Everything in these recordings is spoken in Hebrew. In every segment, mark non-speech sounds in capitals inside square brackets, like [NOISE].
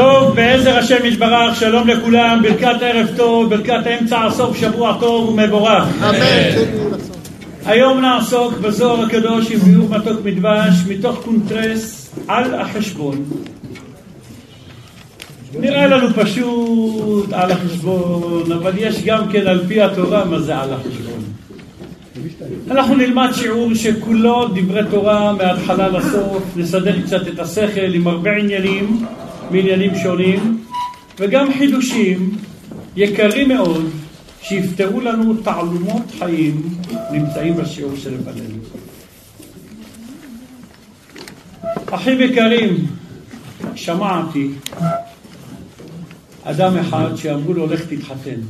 טוב, בעזר השם יתברך, שלום לכולם, ברכת ערב טוב, ברכת אמצע הסוף, שבוע טוב ומבורך. אמן. היום נעסוק בזוהר הקדוש עם ביאור מתוק מדבש, מתוך קונטרס על החשבון. נראה לנו פשוט על החשבון, אבל יש גם כן על פי התורה מה זה על החשבון. אנחנו נלמד שיעור שכולו דברי תורה מההתחלה לסוף, נסדר קצת את השכל עם הרבה עניינים, מעניינים שונים, וגם חידושים יקרים מאוד, שיפתרו לנו תעלומות חיים, נמצאים בשיעור שלפנינו. אחים יקרים, שמעתי אדם אחד שאמרו לו לך תתחתן.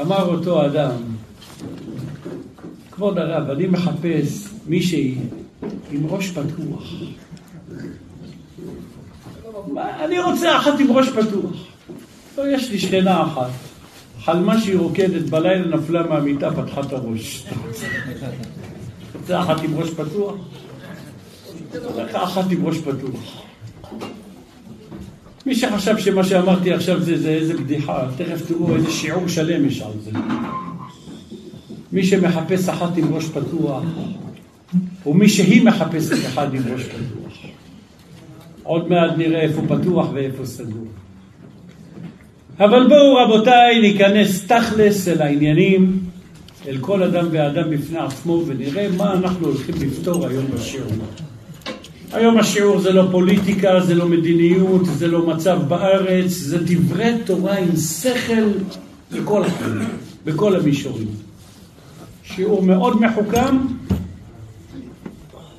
אמר אותו אדם, כבוד הרב, אני מחפש מישהי עם ראש פתוח. מה, אני רוצה אחת עם ראש פתוח. לא, יש לי שכנה אחת, חלמה שהיא רוקדת, בלילה נפלה מהמיטה, פתחה את הראש. רוצה אחת עם ראש פתוח? לך אחת עם ראש פתוח. מי שחשב שמה שאמרתי עכשיו זה, זה איזה בדיחה, תכף תראו איזה שיעור שלם יש על זה. מי שמחפש אחת עם ראש פתוח, ומי שהיא מחפשת אחד עם ראש פתוח. עוד מעט נראה איפה פתוח ואיפה סגור. אבל בואו רבותיי ניכנס תכלס אל העניינים, אל כל אדם ואדם בפני עצמו, ונראה מה אנחנו הולכים לפתור היום בשיעור. היום השיעור זה לא פוליטיקה, זה לא מדיניות, זה לא מצב בארץ, זה דברי תורה עם שכל בכל בכל המישורים. שיעור מאוד מחוכם,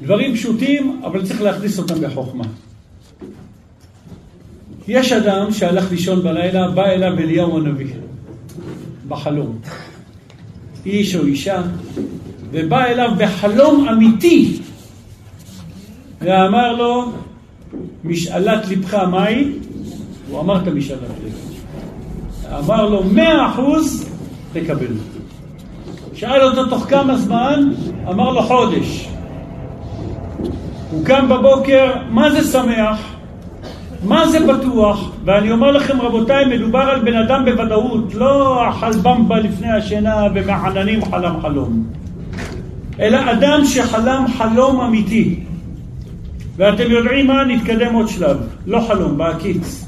דברים פשוטים, אבל צריך להכניס אותם בחוכמה. יש אדם שהלך לישון בלילה, בא אליו אליהו הנביא, בחלום. איש או אישה, ובא אליו בחלום אמיתי, ואמר לו, משאלת לבך מהי? הוא אמר את המשאלת לבך. אמר לו, מאה אחוז תקבל. שאל אותו תוך כמה זמן? אמר לו חודש. הוא קם בבוקר, מה זה שמח? מה זה בטוח? ואני אומר לכם רבותיי, מדובר על בן אדם בוודאות, לא החלבמבה לפני השינה ומהעננים חלם חלום, אלא אדם שחלם חלום אמיתי. ואתם יודעים מה? נתקדם עוד שלב. לא חלום, בעקיץ.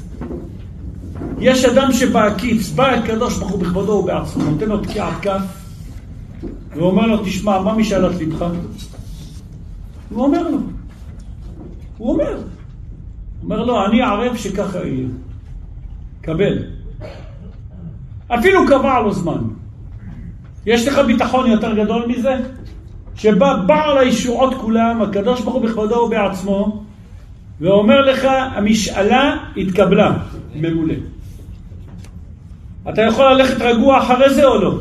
יש אדם שבעקיץ, בא הקדוש ברוך הוא בכבודו ובעצמו, נותן לו תקיעת כף, ואומר לו, תשמע, מה משאלת לבך? הוא אומר לו. הוא אומר. אומר לו, אני ערב שככה יהיה. קבל. אפילו קבע לו זמן. יש לך ביטחון יותר גדול מזה? שבא בעל הישועות כולם, הקדוש ברוך הוא בכבודו ובעצמו, ואומר לך, המשאלה התקבלה, מעולה. אתה יכול ללכת רגוע אחרי זה או לא?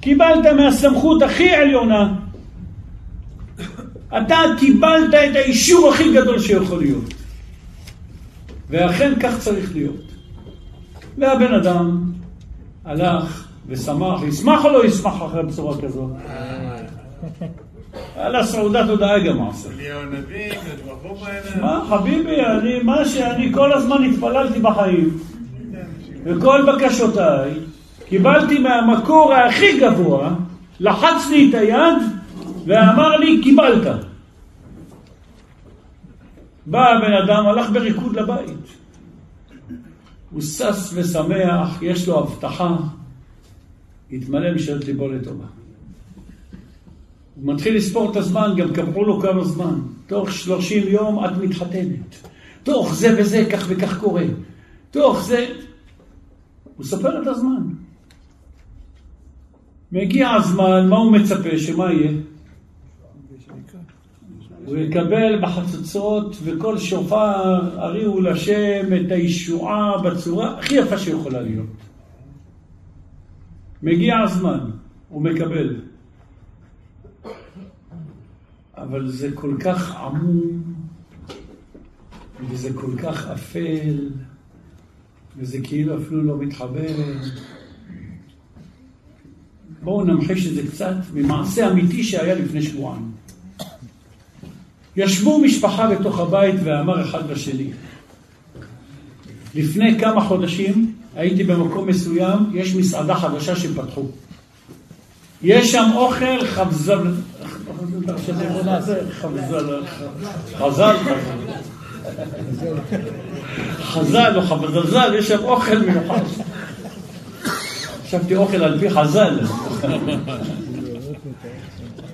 קיבלת מהסמכות הכי עליונה, אתה קיבלת את האישור הכי גדול שיכול להיות. ואכן כך צריך להיות. והבן אדם הלך ושמח, ישמח או לא ישמח אחרי בצורה כזאת? על סעודת הודעה גם עשה. מה חביבי, אני, מה שאני כל הזמן התפללתי בחיים, וכל בקשותיי, קיבלתי מהמקור הכי גבוה, לחץ לי את היד ואמר לי, קיבלת. בא הבן אדם, הלך בריקוד לבית. הוא שש ושמח, יש לו הבטחה, התמלא משאלת ליבו לטובה. הוא מתחיל לספור את הזמן, גם קבעו לו כמה זמן. תוך שלושים יום את מתחתנת. תוך זה וזה, כך וכך קורה. תוך זה... הוא סופר את הזמן. מגיע הזמן, מה הוא מצפה? שמה יהיה? הוא יקבל בחצוצות וכל שופר הריעו לשם את הישועה בצורה הכי יפה שיכולה להיות. מגיע הזמן, הוא מקבל. אבל זה כל כך עמום, וזה כל כך אפל, וזה כאילו אפילו לא מתחבר. בואו נמחיש את זה קצת ממעשה אמיתי שהיה לפני שבועיים. ישבו משפחה בתוך הבית ואמר אחד לשני, לפני כמה חודשים הייתי במקום מסוים, יש מסעדה חדשה שפתחו. יש שם אוכל חבזל, חזל, חזל או חבזלזל, יש שם אוכל מיוחד. חשבתי אוכל על פי חז"ל.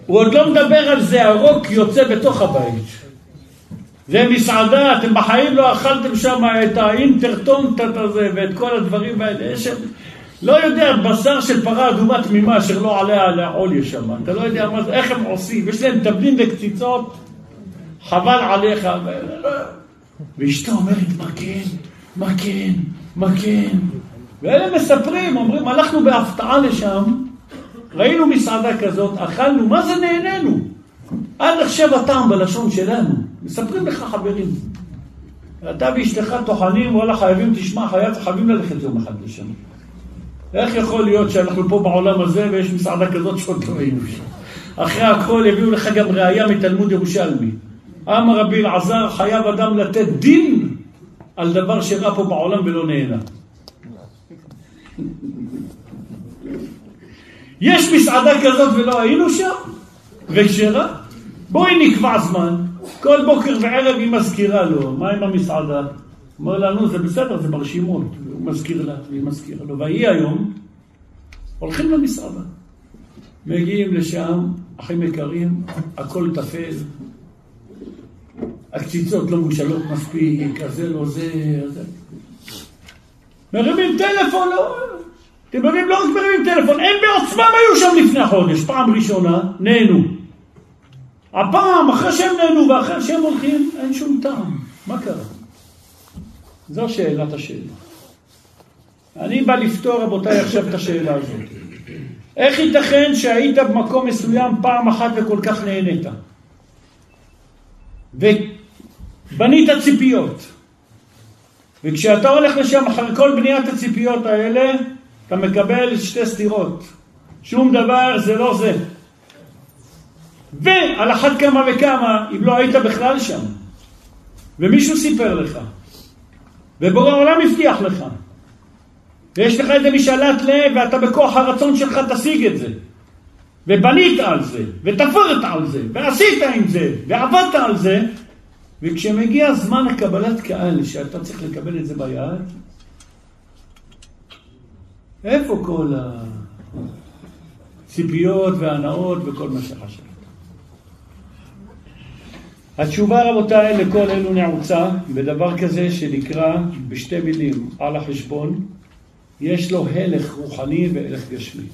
הוא עוד לא מדבר על זה, הרוק יוצא בתוך הבית. זה מסעדה, אתם בחיים לא אכלתם שם את האינטרטונטט הזה ואת כל הדברים האלה. יש שם, לא יודע, בשר של פרה אדומה תמימה אשר לא עליה לעול יש שם. אתה לא יודע מה זה, איך הם עושים. יש להם תבלין וקציצות, חבל עליך. ואשתו אומרת, מה כן, מה כן, מה כן. ואלה מספרים, אומרים, הלכנו בהפתעה לשם, ראינו מסעדה כזאת, אכלנו, מה זה נהנינו? עד עכשיו הטעם בלשון שלנו. מספרים לך חברים. אתה ואשתך טוחנים, וואלה חייבים, תשמע, חייבים ללכת יום אחד לשם. איך יכול להיות שאנחנו פה בעולם הזה ויש מסעדה כזאת שעוד לא היינו שם? אחרי הכל הביאו לך גם ראייה מתלמוד ירושלמי. אמר רבי אלעזר, חייב אדם לתת דין על דבר שראה פה בעולם ולא נהנה. יש מסעדה כזאת ולא היינו שם? וכשרה? בואי נקבע זמן. כל בוקר וערב היא מזכירה לו, מה עם המסעדה? אומר לנו, זה בסדר, זה ברשימות. הוא מזכיר לה, והיא מזכירה לו. ויהי היום, הולכים למסעדה. מגיעים לשם, אחים יקרים, הכל טפל. הקציצות לא מושלות מספיק, אז זה לא זה, זה. מרימים טלפון, לא... אתם יודעים, לא רק מרימים טלפון, הם בעוצמם היו שם לפני החודש, פעם ראשונה, נהנו. הפעם, אחרי שהם נהנו ואחרי שהם הולכים, אין שום טעם. מה קרה? זו שאלת השאלה. אני בא לפתור, רבותיי, עכשיו את השאלה הזאת. איך ייתכן שהיית במקום מסוים פעם אחת וכל כך נהנית? ובנית ציפיות. וכשאתה הולך לשם, אחרי כל בניית הציפיות האלה, אתה מקבל שתי סתירות. שום דבר זה לא זה. ועל אחת כמה וכמה, אם לא היית בכלל שם, ומישהו סיפר לך, ובורא העולם הבטיח לך, ויש לך איזה משאלת לב, ואתה בכוח הרצון שלך תשיג את זה, ובנית על זה, ותפרת על זה, ועשית עם זה, ועבדת על זה, וכשמגיע זמן הקבלת קהל, שאתה צריך לקבל את זה ביד, איפה כל הציפיות והנאות וכל מה שחשבת? התשובה רבותיי לכל אלו נעוצה בדבר כזה שנקרא בשתי מילים על החשבון יש לו הלך רוחני והלך גשמי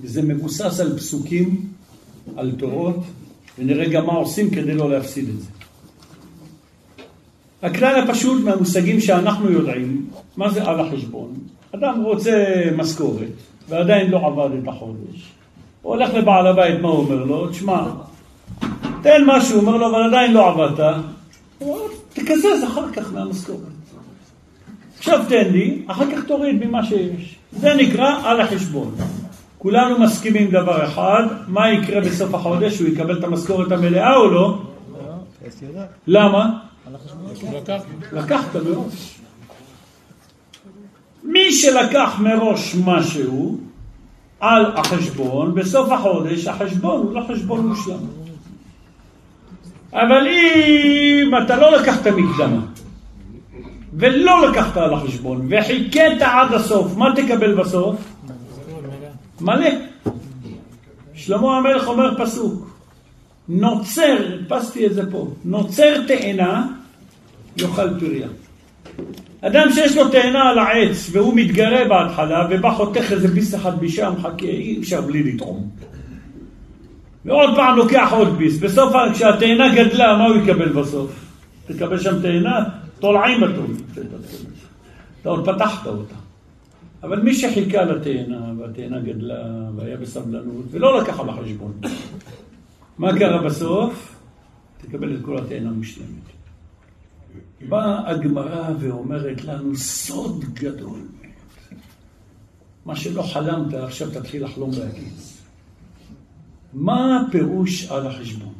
וזה מבוסס על פסוקים, על תורות ונראה גם מה עושים כדי לא להפסיד את זה. הכלל הפשוט מהמושגים שאנחנו יודעים, מה זה על החשבון? אדם רוצה משכורת ועדיין לא עבד את החודש. הוא הולך לבעל הבית, מה הוא אומר לו? תשמע, תן משהו, אומר לו, אבל עדיין לא עבדת. הוא אומר, תקזז אחר כך מהמשכורת. עכשיו תן לי, אחר כך תוריד ממה שיש. זה נקרא על החשבון. כולנו מסכימים דבר אחד, מה יקרה בסוף החודש? הוא יקבל את המשכורת המלאה או לא? למה? לקחת מראש. מי שלקח מראש משהו על החשבון, בסוף החודש החשבון הוא לא חשבון מושלם. אבל אם אתה לא לקחת מקדמה, ולא לקחת על החשבון, וחיכית עד הסוף, מה תקבל בסוף? מלא. שלמה המלך אומר פסוק, נוצר, הדפסתי את זה פה, נוצר תאנה, יאכל פריה. אדם שיש לו תאנה על העץ והוא מתגרה בהתחלה ובא חותך איזה ביס אחד משם, חכה, אי אפשר בלי לטעום. ועוד פעם לוקח עוד ביס. בסוף, כשהתאנה גדלה, מה הוא יקבל בסוף? תקבל שם תאנה, תולעים בתום. אתה עוד פתחת אותה. אבל מי שחיכה לתאנה, והתאנה גדלה, והיה בסבלנות, ולא לקח על החשבון, מה קרה בסוף? תקבל את כל התאנה מושלמת. באה הגמרא ואומרת לנו סוד גדול. מה שלא חלמת, עכשיו תתחיל לחלום בהגיץ. מה הפירוש על החשבון?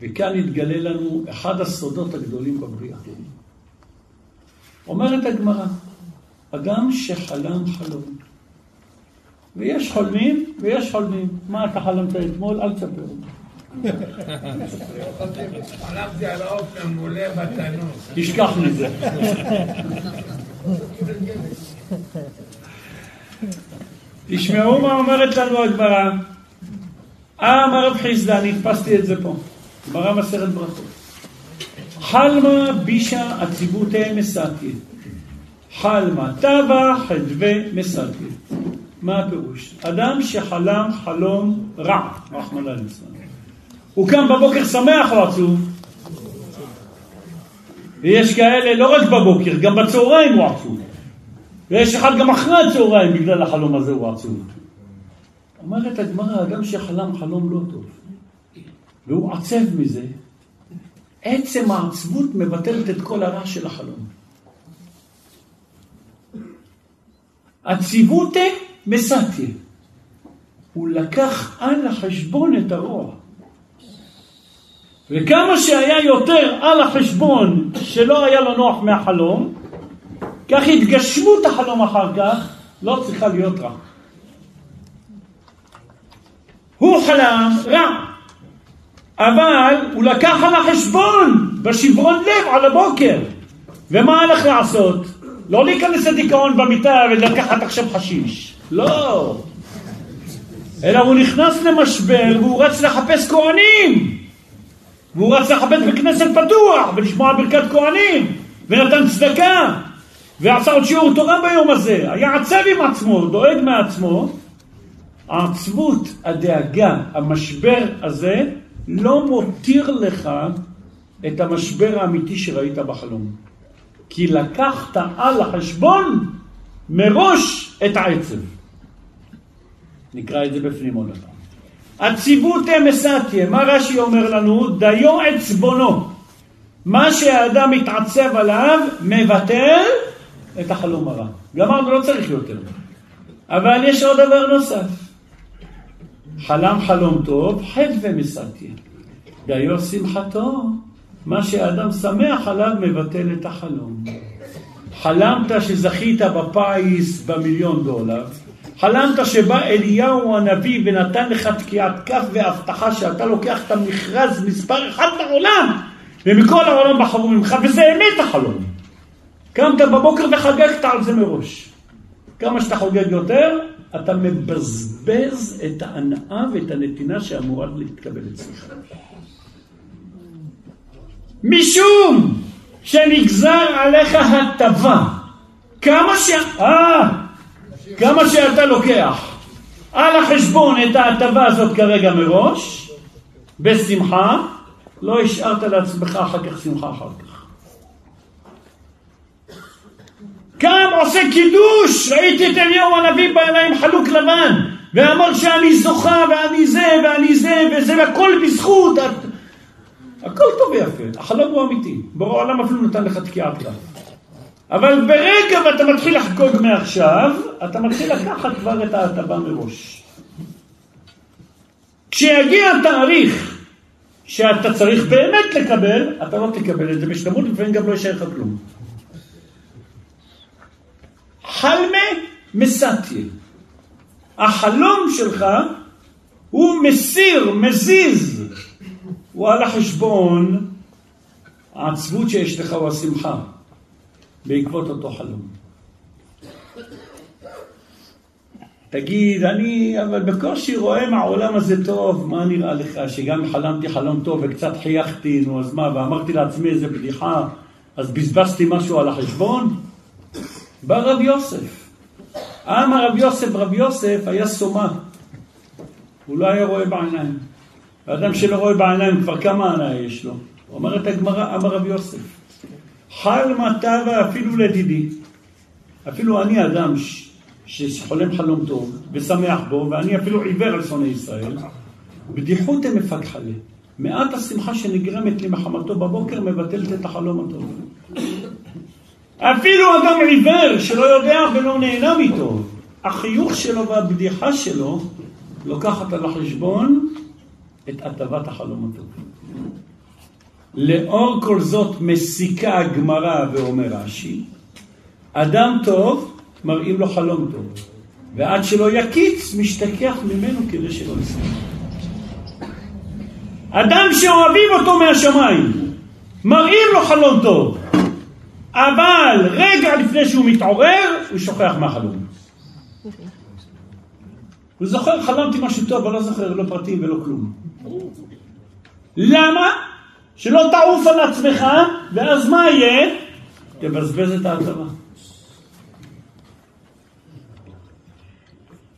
וכאן יתגלה לנו אחד הסודות הגדולים בבריאה. אומרת הגמרא, אדם שחלם חלום, ויש חולמים ויש חולמים. מה אתה חלמת אתמול? אל תספר. חלמתי על האופן המעולה בתנור. תשכח מזה. תשמעו מה אומרת לנו הגמרא. אה, אמר רב חיסדא, אני הדפסתי את זה פה. גמרא מסכת ברכות. חלמה בישה הציבותי מסתיה. חלמה טבע חדווה מסתיה. מה הפירוש? אדם שחלם חלום רע, רחמנא ליצלן. הוא קם בבוקר שמח או עצוב? ויש כאלה לא רק בבוקר, גם בצהריים הוא עצוב. ויש אחד גם אחרי הצהריים בגלל החלום הזה הוא עצוב. אומרת הגמרא, אדם שחלם חלום לא טוב, והוא עצב מזה, עצם העצבות מבטלת את כל הרע של החלום. עציבותה מסתיה. הוא לקח על החשבון את הרוע. וכמה שהיה יותר על החשבון שלא היה לו נוח מהחלום, כך התגשמות החלום אחר כך לא צריכה להיות רע. הוא חלם רע, אבל הוא לקח על החשבון בשברון לב על הבוקר. ומה הלך לעשות? לא להיכנס לדיכאון במיטה ולקחת עכשיו חשיש. לא. אלא הוא נכנס למשבר והוא רץ לחפש כהנים. והוא רץ לחפש בכנסת פתוח ולשמוע ברכת כהנים. ונתן צדקה. ועשה עוד שיעור תורה ביום הזה. היה עצב עם עצמו, דואג מעצמו. העצבות, הדאגה, המשבר הזה, לא מותיר לך את המשבר האמיתי שראית בחלום. כי לקחת על החשבון מראש את העצב. נקרא את זה בפנים עוד. הציבותי מסתיה, מה רש"י אומר לנו? דיו עצבונו. מה שהאדם מתעצב עליו, מבטל את החלום הרע. גמרנו, לא צריך יותר. אבל יש עוד דבר נוסף. חלם חלום טוב, חטא ומסתיה. דיו שמחתו, מה שהאדם שמח עליו מבטל את החלום. חלמת שזכית בפיס במיליון דולר, חלמת שבא אליהו הנביא ונתן לך תקיעת כף והבטחה שאתה לוקח את המכרז מספר אחד לעולם ומכל העולם בחרו ממך וזה אמת החלום. קמת בבוקר וחגגת על זה מראש. כמה שאתה חוגג יותר, אתה מבזבז את ההנאה ואת הנתינה שאמורה להתקבל אצלך. משום שנגזר עליך הטבה, כמה ש... אה, כמה שאתה לוקח על החשבון את ההטבה הזאת כרגע מראש, בשמחה, לא השארת לעצמך אחר כך שמחה אחר כך. קם עושה קידוש, ראיתי את אליהו הנביא בעיניים חלוק לבן, ואמר שאני זוכה ואני זה ואני זה וזה והכל בזכות. הכל טוב ויפה, החלום הוא אמיתי, ברור העולם אפילו נתן לך תקיעת כף. אבל ברגע ואתה מתחיל לחגוג מעכשיו, אתה מתחיל לקחת כבר את ההטבה מראש. כשיגיע התאריך שאתה צריך באמת לקבל, אתה לא תקבל את זה בשלמות, לפעמים גם לא יישאר לך כלום. חלמה מסתיה. החלום שלך הוא מסיר, מזיז, הוא על החשבון העצבות שיש לך או השמחה בעקבות אותו חלום. תגיד, אני אבל בקושי רואה מהעולם הזה טוב, מה נראה לך? שגם חלמתי חלום טוב וקצת חייכתי, נו אז מה, ואמרתי לעצמי איזה בדיחה, אז בזבזתי משהו על החשבון? בא רב יוסף. אמר רב יוסף, רב יוסף היה סומה. הוא לא היה רואה בעיניים. האדם שלא רואה בעיניים, כבר כמה הנאה יש לו? אומרת הגמרא, אמר רב יוסף, חל מטה ואפילו לדידי. אפילו אני אדם שחולם חלום טוב ושמח בו, ואני אפילו עיוור על שונאי ישראל, בדיחותא מפקחלה. מעט השמחה שנגרמת לי מחמתו בבוקר מבטלת את החלום הטוב. אפילו אדם עיוור שלא יודע ולא נהנה מטוב, החיוך שלו והבדיחה שלו לוקחת על החשבון את הטבת החלום הטוב. לאור כל זאת מסיקה הגמרא ואומר רש"י, אדם טוב מראים לו חלום טוב, ועד שלא יקיץ משתכח ממנו כדי שלא יסתכל. אדם שאוהבים אותו מהשמיים, מראים לו חלום טוב, אבל רגע לפני שהוא מתעורר, הוא שוכח מהחלום. הוא זוכר, חלמתי משהו טוב, אבל לא זוכר לא פרטים ולא כלום. למה? שלא תעוף על עצמך, ואז מה יהיה? תבזבז את ההטבה.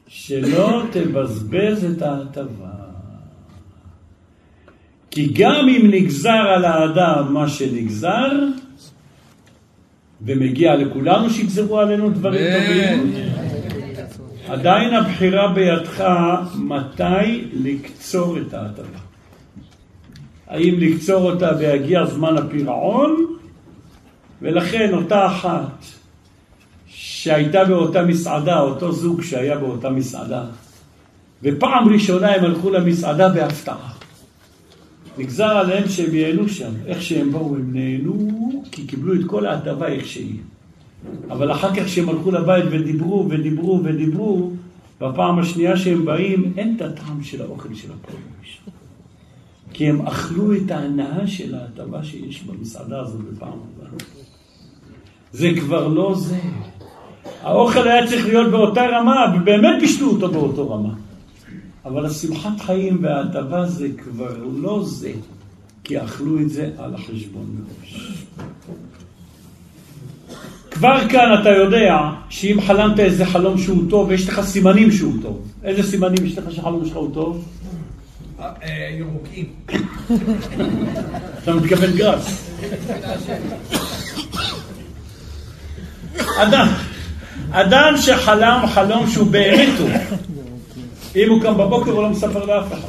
שלא תבזבז את ההטבה. כי גם אם נגזר על האדם מה שנגזר, ומגיע לכולנו שיגזרו עלינו דברים טובים, עדיין הבחירה בידך מתי לקצור את ההטבה. האם לקצור אותה ויגיע זמן הפירעון, ולכן אותה אחת שהייתה באותה מסעדה, אותו זוג שהיה באותה מסעדה, ופעם ראשונה הם הלכו למסעדה בהפתעה. נגזר עליהם שהם ייהנו שם. איך שהם באו הם נהנו, כי קיבלו את כל ההטבה איך שהיא. אבל אחר כך כשהם הלכו לבית ודיברו ודיברו ודיברו, בפעם השנייה שהם באים, אין את הטעם של האוכל של הפרוש. כי הם אכלו את ההנאה של ההטבה שיש במסעדה הזאת בפעם הבאה. זה כבר לא זה. האוכל היה צריך להיות באותה רמה, ובאמת בישלו אותו באותו רמה. אבל השמחת חיים וההטבה זה כבר לא זה, כי אכלו את זה על החשבון מראש. כבר כאן אתה יודע שאם חלמת איזה חלום שהוא טוב, יש לך סימנים שהוא טוב. איזה סימנים יש לך שהחלום שלך הוא טוב? ירוקים. אתה מתכוון גרס. אדם, אדם שחלם חלום שהוא טוב, אם הוא קם בבוקר הוא לא מספר לאף אחד.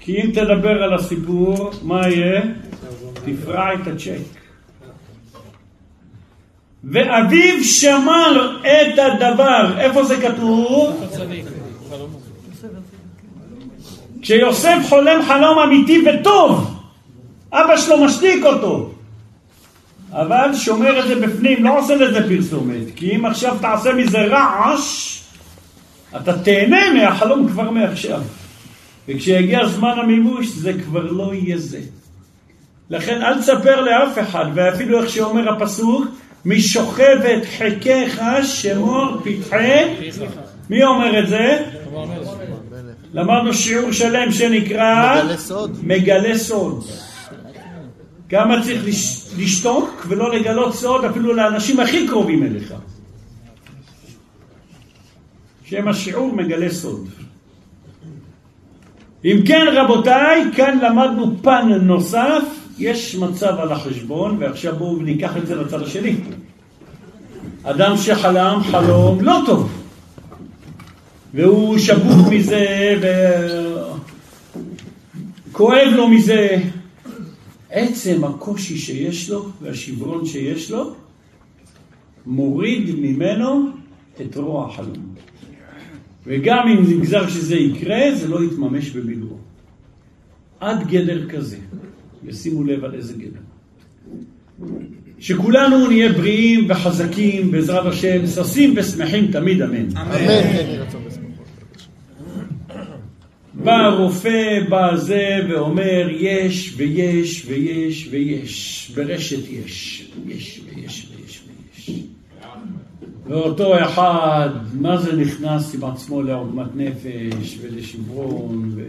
כי אם תדבר על הסיפור, מה יהיה? תפרע את הצ'ק. ואביו שמר את הדבר. איפה זה כתוב? כשיוסף חולם חלום אמיתי וטוב, אבא שלו משתיק אותו. אבל שומר את זה בפנים, לא עושה לזה פרסומת. כי אם עכשיו תעשה מזה רעש, אתה תהנה מהחלום כבר מעכשיו. וכשיגיע זמן המימוש זה כבר לא יהיה זה. לכן אל תספר לאף אחד, ואפילו איך שאומר הפסוק, משוכבת חיקך שמור פתחי, מי אומר את זה? למדנו שיעור שלם שנקרא מגלה סוד. מגלה סוד. כמה צריך לש- לשתוק ולא לגלות סוד אפילו לאנשים הכי קרובים אליך. שם השיעור מגלה סוד. אם כן רבותיי, כאן למדנו פן נוסף, יש מצב על החשבון, ועכשיו בואו ניקח את זה לצד השני. אדם שחלם חלום לא טוב, והוא שבור מזה, וכואב לו מזה. עצם הקושי שיש לו והשברון שיש לו, מוריד ממנו את רוע החלום. וגם אם נגזר שזה יקרה, זה לא יתממש במילואו. עד גדר כזה. ישימו לב על איזה גדר. שכולנו נהיה בריאים וחזקים בעזרת השם, ששים ושמחים תמיד, אמן. אמן. בשמחות. בא רופא, בא זה, ואומר יש ויש ויש ויש. ברשת יש. יש ויש ויש ויש. ואותו אחד, מה זה נכנס עם עצמו לעוגמת נפש ולשברון ו...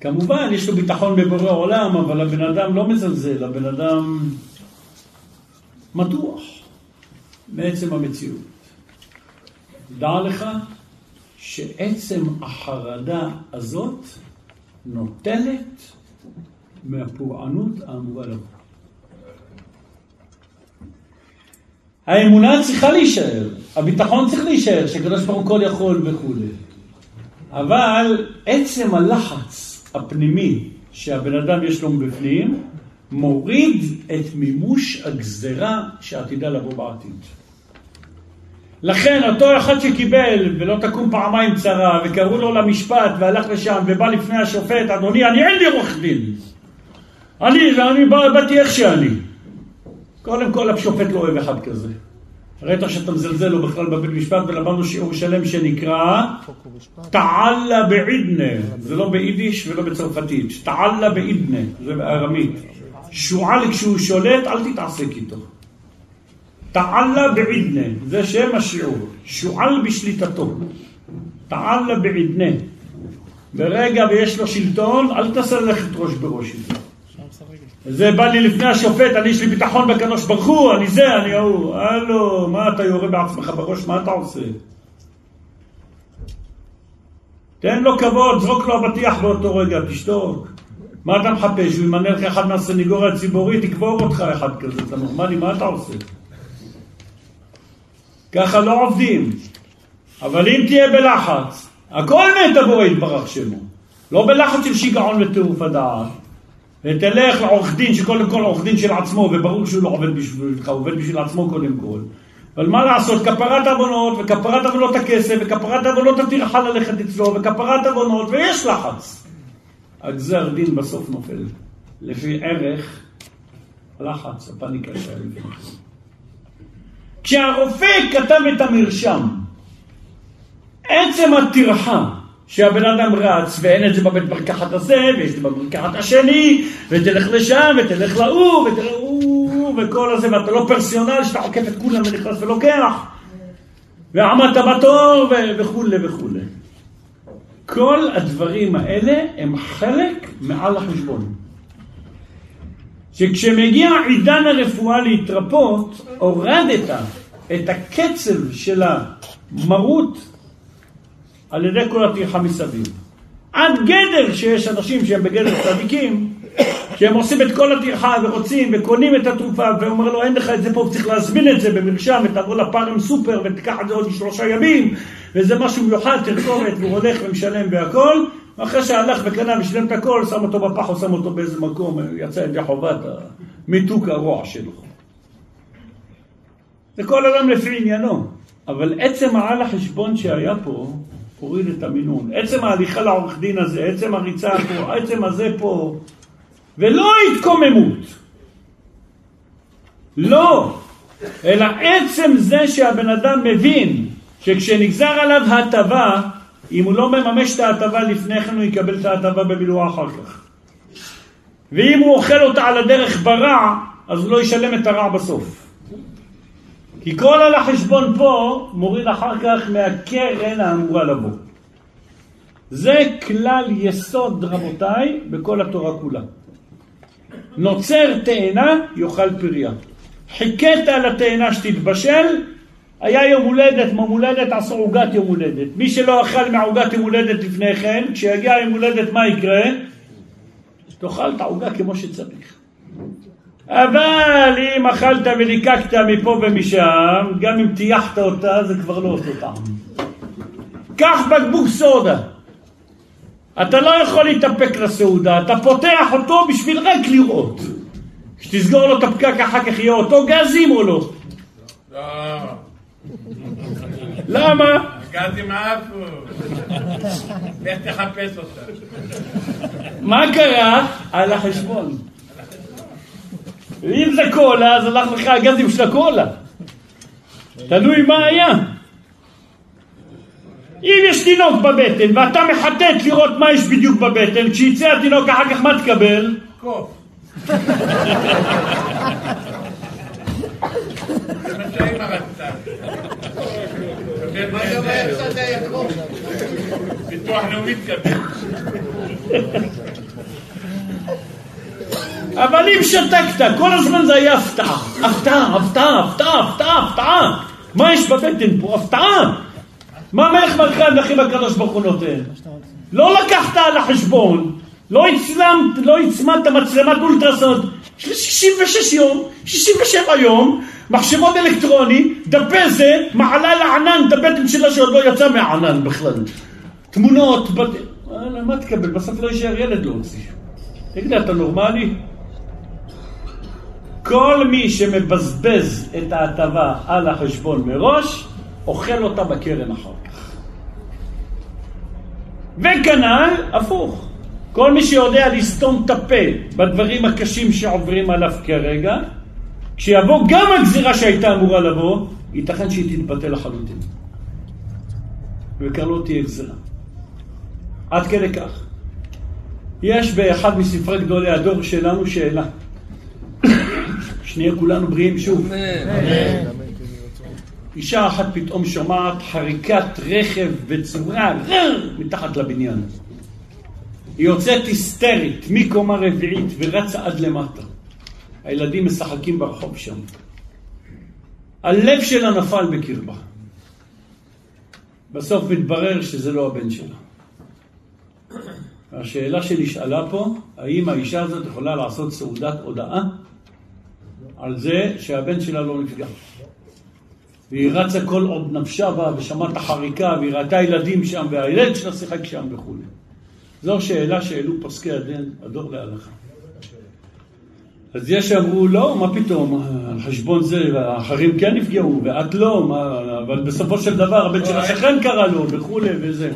כמובן, יש לו ביטחון בבורא עולם, אבל הבן אדם לא מזלזל, הבן אדם מתוח מעצם המציאות. דע לך שעצם החרדה הזאת נוטלת מהפורענות האמורה לבוא. האמונה צריכה להישאר, הביטחון צריך להישאר, שקדוש ברוך הוא כל יכול וכולי. אבל עצם הלחץ הפנימי שהבן אדם יש לו מבפנים, מוריד את מימוש הגזרה שעתידה לבוא בעתיד. לכן אותו אחד שקיבל ולא תקום פעמיים צרה וקראו לו למשפט והלך לשם ובא לפני השופט, אדוני, אני אין לי עורך דין. אני, אני בא, באתי איך שאני. קודם כל השופט לא אוהב אחד כזה. ראית שאתה מזלזל לו בכלל בבית משפט ולמדנו שיעור שלם שנקרא תעלה בעידנה, זה לא ביידיש ולא בצרפתית, תעלה בעידנה, זה בארמית. שועל כשהוא שולט אל תתעסק איתו. תעלה בעידנה, זה שם השיעור, שועל בשליטתו. תעלה בעידנה. ברגע ויש לו שלטון, אל תעשה ללכת ראש בראש איתו. זה בא לי לפני השופט, אני יש לי ביטחון בקדוש ברוך הוא, אני זה, אני ההוא. הלו, מה אתה יורה בעצמך בראש, מה אתה עושה? תן לו כבוד, זרוק לו אבטיח באותו רגע, תשתוק. מה אתה מחפש? הוא ימנה לך אחד מהסניגוריה הציבורית, יקבור אותך אחד כזה, אתה נורמלי, מה אתה עושה? ככה לא עובדים. אבל אם תהיה בלחץ, הכל מת הבורא יתברך שמו. לא בלחץ של שיגעון וטירוף הדעת. ותלך לעורך דין, שקודם כל עורך דין של עצמו, וברור שהוא לא עובד בשבילך, הוא עובד בשביל עצמו קודם כל. אבל מה לעשות, כפרת עוונות, וכפרת עוונות הכסף, וכפרת עוונות הטרחה ללכת אצלו, וכפרת עוונות, ויש לחץ. הגזר דין בסוף נופל. לפי ערך הלחץ, הפניקה שהיה לפני. כשהרופא כתב את המרשם, עצם הטרחה שהבן אדם רץ, ואין את זה בבית מרקחת הזה, ויש את זה בבית מרקחת השני, ותלך לשם, ותלך להוא, ותלך להוא, וכל הזה, ואתה לא פרסיונל שאתה עוקף את כולם ונכנס ולוקח, ועמדת בתור, וכולי וכולי. כל הדברים האלה הם חלק מעל החשבון. שכשמגיע עידן הרפואה להתרפות, הורדת את הקצב של המרות על ידי כל הטרחה מסביב. עד גדר שיש אנשים שהם בגדר צדיקים, שהם עושים את כל הטרחה ורוצים וקונים את התרופה ואומר לו אין לך את זה פה, צריך להזמין את זה במרשם ותבוא לפארם סופר ותיקח את זה עוד שלושה ימים וזה משהו מיוחד, תרכובת והוא הולך ומשלם והכל אחרי שהלך וקנה ושילם את הכל, שם אותו בפח או שם אותו באיזה מקום, יצא ידי חובת המיתוק הרוע שלו. זה כל אדם לפי עניינו, אבל עצם העל החשבון שהיה פה הוריד את המינון. עצם ההליכה לעורך דין הזה, עצם הריצה פה, עצם הזה פה, ולא התקוממות. לא, אלא עצם זה שהבן אדם מבין שכשנגזר עליו הטבה, אם הוא לא מממש את ההטבה לפני כן הוא יקבל את ההטבה במילואה אחר כך. ואם הוא אוכל אותה על הדרך ברע, אז הוא לא ישלם את הרע בסוף. כי כל על החשבון פה מוריד אחר כך מהקרן האמורה לבוא. זה כלל יסוד, רבותיי, בכל התורה כולה. נוצר תאנה, יאכל פריה. חיכית על התאנה שתתבשל, היה יום הולדת, מום הולדת, עשו עוגת יום הולדת. מי שלא אכל מעוגת יום הולדת לפני כן, כשיגיע יום הולדת מה יקרה? תאכל את העוגה כמו שצריך. אבל אם אכלת וליקקת מפה ומשם, גם אם טייחת אותה, זה כבר לא אותו טעם. קח בקבוק סודה. אתה לא יכול להתאפק לסעודה, אתה פותח אותו בשביל רק לראות. כשתסגור לו את הפקק אחר כך יהיה אותו גזים או לא? למה? גזים עפו. [LAUGHS] לך תחפש אותה. מה קרה? על החשבון. ואם זה קולה, אז הלך לך הגזים של הקולה. תלוי מה היה. אם יש תינוק בבטן ואתה מחטט לראות מה יש בדיוק בבטן, כשיצא התינוק אחר כך מה תקבל? קוף. [LAUGHS] זה מה שהאמא רצתה. ביטוח לאומי תקבל. אבל אם שתקת, כל הזמן זה היה הפתעה. הפתעה, הפתעה, הפתעה, הפתעה, הפתעה. מה יש בבטן פה? הפתעה. מה מלך מלכי המלכים הקדוש ברוך הוא נותן? לא לקחת על החשבון, לא לא הצמדת מצלמת אולטרסאונד 66 יום, 67 יום, מחשבון אלקטרוני, דפי זה, מעלה לענן את הבטן שלה שעוד לא יצא מהענן בכלל. תמונות, בת... וואלה, מה תקבל? בסוף לא יישאר ילד להוציא. תגיד לי, אתה נורמלי? כל מי שמבזבז את ההטבה על החשבון מראש, אוכל אותה בקרן אחר כך. וכנ"ל, הפוך. כל מי שיודע לסתום את הפה בדברים הקשים שעוברים עליו כרגע, כשיבוא גם הגזירה שהייתה אמורה לבוא, ייתכן שהיא תתבטל לחלוטין. וכבר לא תהיה גזירה. עד כדי כך. יש באחד מספרי גדולי הדור שלנו שאלה. שנהיה כולנו בריאים שוב. אישה אחת פתאום שומעת חריקת רכב בצורה מתחת לבניין. היא יוצאת היסטרית מקומה רביעית ורצה עד למטה. הילדים משחקים ברחוב שם. הלב שלה נפל בקרבה. בסוף מתברר שזה לא הבן שלה. השאלה שנשאלה פה, האם האישה הזאת יכולה לעשות סעודת הודאה על זה שהבן שלה לא נפגע. והיא רצה כל עוד נפשה בה ושמעה את החריקה והיא ראתה ילדים שם והילד שלה שיחק שם וכולי. זו שאלה שהעלו פוסקי הדין, הדור להלכה. אז יש שאמרו, לא, מה פתאום, על חשבון זה, האחרים כן נפגעו, ואת לא, מה, אבל בסופו של דבר הבן של השכן קרא לו, וכולי, וזה.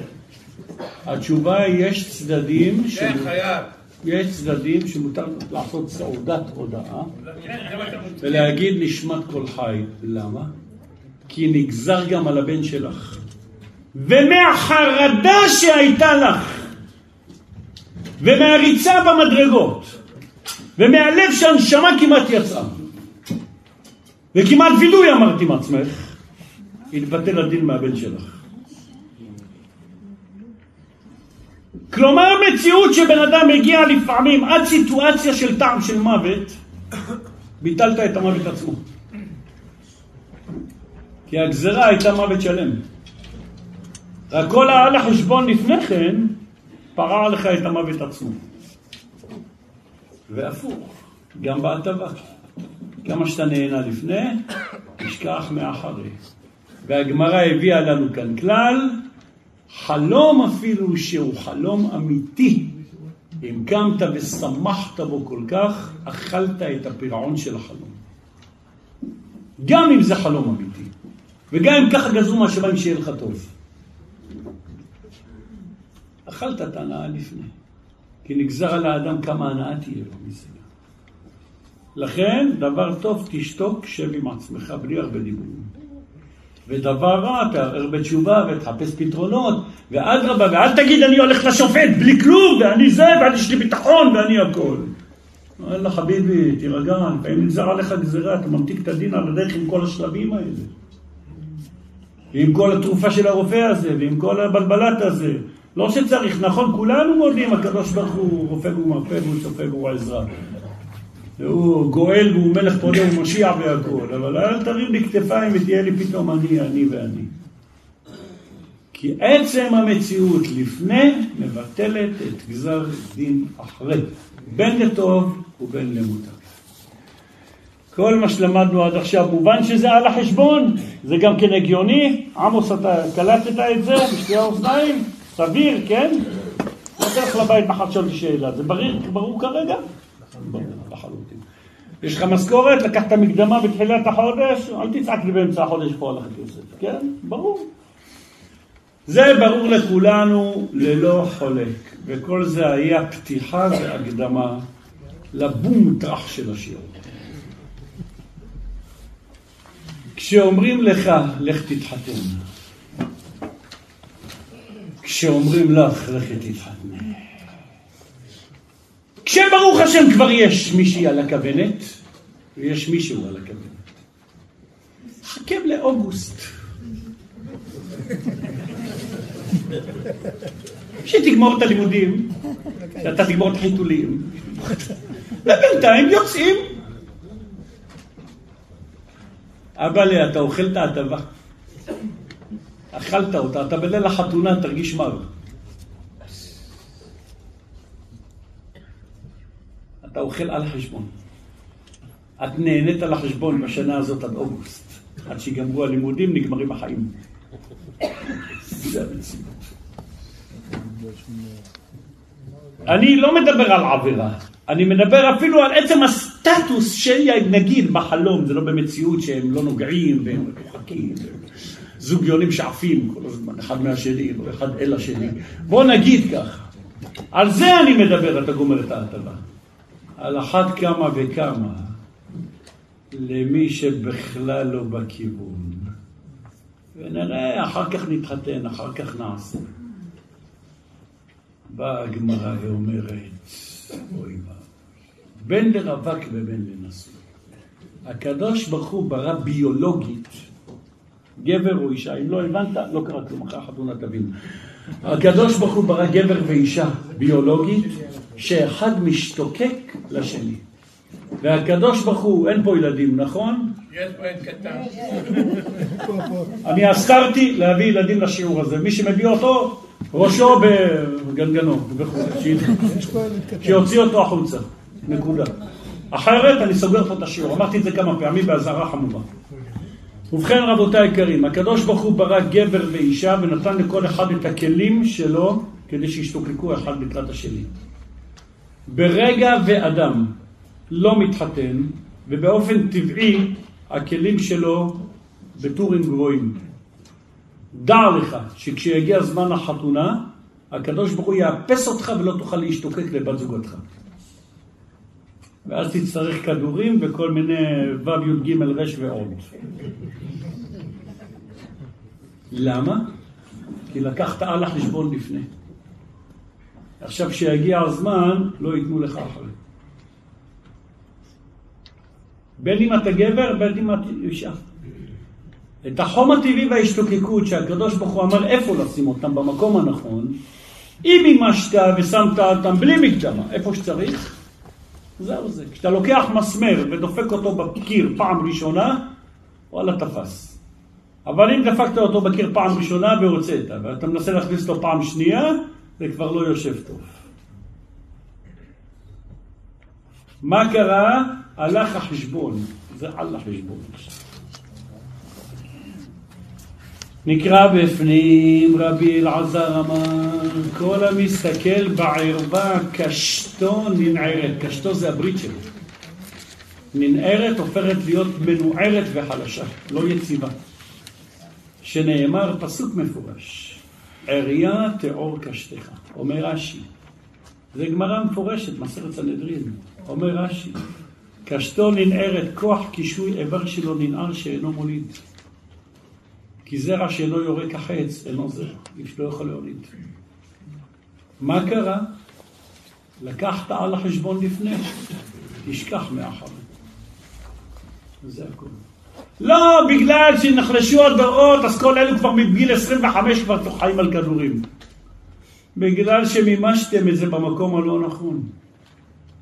התשובה היא, יש צדדים, ש... כן, חייב. יש צדדים שמותר לעשות סעודת הודאה, כן. ולהגיד נשמת כל חי. למה? כי נגזר גם על הבן שלך. ומהחרדה שהייתה לך, ומהריצה במדרגות, ומהלב שהנשמה כמעט יצאה, וכמעט וידוי אמרת עם עצמך, יתבטל הדין מהבן שלך. כלומר מציאות שבן אדם מגיע לפעמים עד סיטואציה של טעם של מוות, ביטלת את המוות עצמו. כי הגזרה הייתה מוות שלם. רק כל על החשבון לפני כן פרע לך את המוות עצמו. והפוך, גם בהטבה. כמה שאתה נהנה לפני, תשכח מאחרי. והגמרא הביאה לנו כאן כלל, חלום אפילו שהוא חלום אמיתי, אם קמת ושמחת בו כל כך, אכלת את הפירעון של החלום. גם אם זה חלום אמיתי, וגם אם ככה גזרו מהשמיים שיהיה לך טוב. אכלת את ההנאה לפני, כי נגזר על האדם כמה הנאה תהיה לו מזה. לכן, דבר טוב תשתוק, שב עם עצמך בלי הרבה דיבורים. ודבר רע, תערער בתשובה ותחפש פתרונות, ואדרבה, ואל תגיד אני הולך לשופט בלי כלום, ואני זה, ויש לי ביטחון, ואני הכל. אללה חביבי, תירגע, לפעמים נגזר עליך גזירה, אתה ממתיק את הדין על הדרך עם כל השלבים האלה. ועם כל התרופה של הרופא הזה, ועם כל הבלבלת הזה. לא שצריך, נכון, כולנו מודים, הקדוש ברוך הוא רופא והוא מרפא והוא צופה והוא העזרה. והוא גואל והוא מלך פודה ומשיע והכל, אבל אל תרים לי כתפיים ותהיה לי פתאום אני, אני ואני. כי עצם המציאות לפני מבטלת את גזר דין אחרי, בין לטוב ובין למוטב. כל מה שלמדנו עד עכשיו מובן שזה על החשבון, זה גם כן הגיוני, עמוס אתה קלטת את זה בשתי האוזניים, סביר, כן? לא תלך לבית מחר לשאול אותי שאלה, זה ברור, ברור כרגע? לחלוטין. יש לך משכורת, לקחת מקדמה בתחילת החודש, אל תצעק לי באמצע החודש פה על הכסף, כן? ברור. זה ברור לכולנו ללא חולק, וכל זה היה פתיחה והקדמה לבום טראח של השיר. כשאומרים לך, לך תתחתן, כשאומרים לך, לכי תתחתני, כשברוך השם כבר יש מישהי על הכוונת, ויש מישהו על הכוונת. חכה לאוגוסט. שתגמור את הלימודים, שאתה תגמור את החיתולים, ובינתיים יוצאים. אבל אתה אוכל את ההטבה. אכלת אותה, אתה בליל החתונה תרגיש מר. אתה אוכל על החשבון. את נהנית על החשבון בשנה הזאת עד אוגוסט. עד שיגמרו הלימודים, נגמרים החיים. זה המציאות. אני לא מדבר על עבירה, אני מדבר אפילו על עצם הסטטוס של נגיד בחלום, זה לא במציאות שהם לא נוגעים והם מרוחקים. זוג יונים שעפים כל הזמן, אחד מהשני, לא אחד אל השני. בוא נגיד ככה, על זה אני מדבר, אתה גומר את ההטבה. על אחת כמה וכמה למי שבכלל לא בכיוון. ונראה, אחר כך נתחתן, אחר כך נעשה. באה הגמרא ואומרת, אוי בין לרווק ובין לנשוי. הקדוש ברוך הוא ברא ביולוגית, גבר או אישה, אם לא הבנת, לא קרה כלום, אחרי החתונה תבין. הקדוש ברוך הוא ברא גבר ואישה ביולוגית, שאחד משתוקק לשני. והקדוש ברוך הוא, אין פה ילדים, נכון? יש קטן. אני אסרתי להביא ילדים לשיעור הזה. מי שמביא אותו, ראשו בגנגנו וכו', פה. שיוציא אותו החוצה. נקודה. אחרת אני סוגר פה את השיעור. אמרתי את זה כמה פעמים באזהרה חמורה. ובכן רבותיי היקרים, הקדוש ברוך הוא ברא גבר ואישה ונתן לכל אחד את הכלים שלו כדי שישתוקקו אחד לקראת השני. ברגע ואדם לא מתחתן, ובאופן טבעי הכלים שלו בטורים גבוהים. דע לך שכשיגיע זמן החתונה, הקדוש ברוך הוא יאפס אותך ולא תוכל להשתוקק לבת זוגתך. ואז תצטרך כדורים וכל מיני ו' י' ג' ר' ועוד. למה? כי לקחת על החשבון לפני. עכשיו כשיגיע הזמן, לא ייתנו לך אחרי. בין אם אתה גבר, בין אם אתה אישה. את החום הטבעי וההשתוקקות שהקדוש ברוך הוא אמר איפה לשים אותם במקום הנכון, אם מימשת ושמת אותם בלי מקדמה, איפה שצריך, זהו זה. כשאתה לוקח מסמר ודופק אותו בקיר פעם ראשונה, וואלה תפס. אבל אם דפקת אותו בקיר פעם ראשונה והוצאת, ואתה מנסה להכניס אותו פעם שנייה, זה כבר לא יושב טוב. מה קרה? הלך החשבון. זה על החשבון. נקרא בפנים, רבי אלעזר אמר, כל המסתכל בערווה קשתו ננערת. קשתו זה הברית שלו. ננערת הופכת להיות מנוערת וחלשה, לא יציבה. שנאמר פסוק מפורש, עריה תאור קשתך, אומר רש"י. זה גמרא מפורשת, מסכת סנהדרין. אומר רש"י, קשתו ננערת, כוח קישוי איבר שלו ננער שאינו מוליד. כי זרע שאינו יורה כחץ, אינו זרע, איש לא יכול להוליד. מה קרה? לקחת על החשבון לפני, תשכח מאחר. זה הכול. לא, בגלל שנחלשו הדורות, אז כל אלו כבר מגיל 25 כבר חיים על כדורים. בגלל שמימשתם את זה במקום הלא נכון.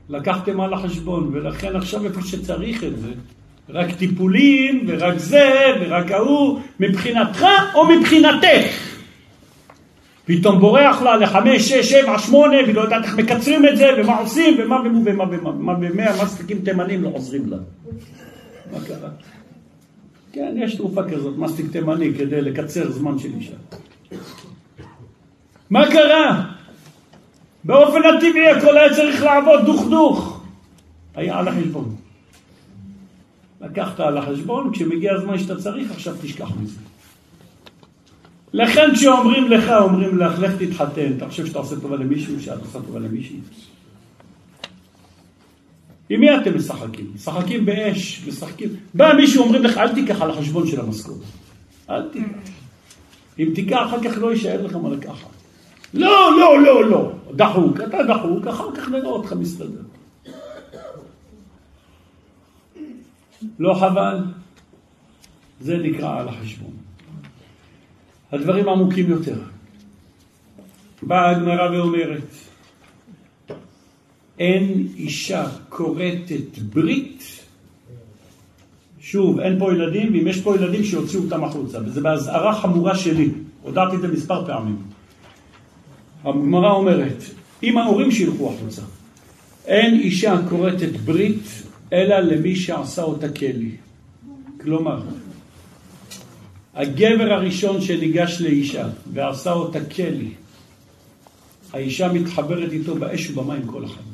לקחתם על החשבון, ולכן עכשיו איפה שצריך את זה, רק טיפולים, ורק זה, ורק ההוא, מבחינתך או מבחינתך. פתאום בורח לה לחמש, שש, שבע, שמונה, ולא יודעת איך מקצרים את זה, ומה עושים, ומה ומה ומה ומה, ומה ומאה מסטיקים תימנים לא עוזרים לה. מה קרה? כן, יש תרופה כזאת, מסטיק תימני, כדי לקצר זמן של אישה. מה קרה? באופן הטבעי הכל היה צריך לעבוד דוך דוך. היה על החשבון. לקחת על החשבון, כשמגיע הזמן שאתה צריך, עכשיו תשכח מזה. לכן כשאומרים לך, אומרים לך, לך תתחתן, אתה חושב שאתה עושה טובה למישהו, שאת עושה טובה למישהי? עם מי אתם משחקים? משחקים באש, משחקים... בא מישהו, אומרים לך, אל תיקח על החשבון של המשכורת. אל תיקח. אם תיקח, אחר כך לא יישאר לך מה לקחת. לא, לא, לא, לא. דחוק, אתה דחוק, אחר כך נראה אותך מסתדר. לא חבל? זה נקרא על החשבון. הדברים עמוקים יותר. באה הגמרא ואומרת, אין אישה כורתת ברית, שוב, אין פה ילדים, ואם יש פה ילדים שיוציאו אותם החוצה, וזה באזהרה חמורה שלי, הודעתי את זה מספר פעמים. הגמרא אומרת, אם ההורים שילכו החוצה, אין אישה כורתת ברית, אלא למי שעשה אותה כלי. כלומר, הגבר הראשון שניגש לאישה ועשה אותה כלי, האישה מתחברת איתו באש ובמים כל החיים.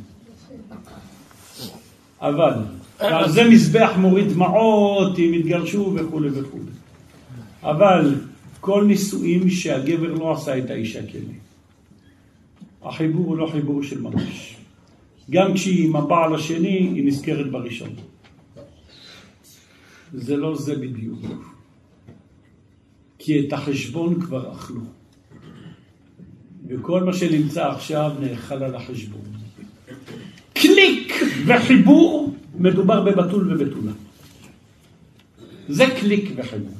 אבל, ועל זה מזבח מוריד דמעות, אם התגרשו וכולי וכולי. אבל כל נישואים שהגבר לא עשה את האישה כלי. החיבור הוא לא חיבור של ממש. גם כשהיא עם הבעל השני, היא נזכרת בראשון. זה לא זה בדיוק. כי את החשבון כבר אכלו. וכל מה שנמצא עכשיו נאכל על החשבון. קליק וחיבור, מדובר בבתול ובתולה. זה קליק וחיבור.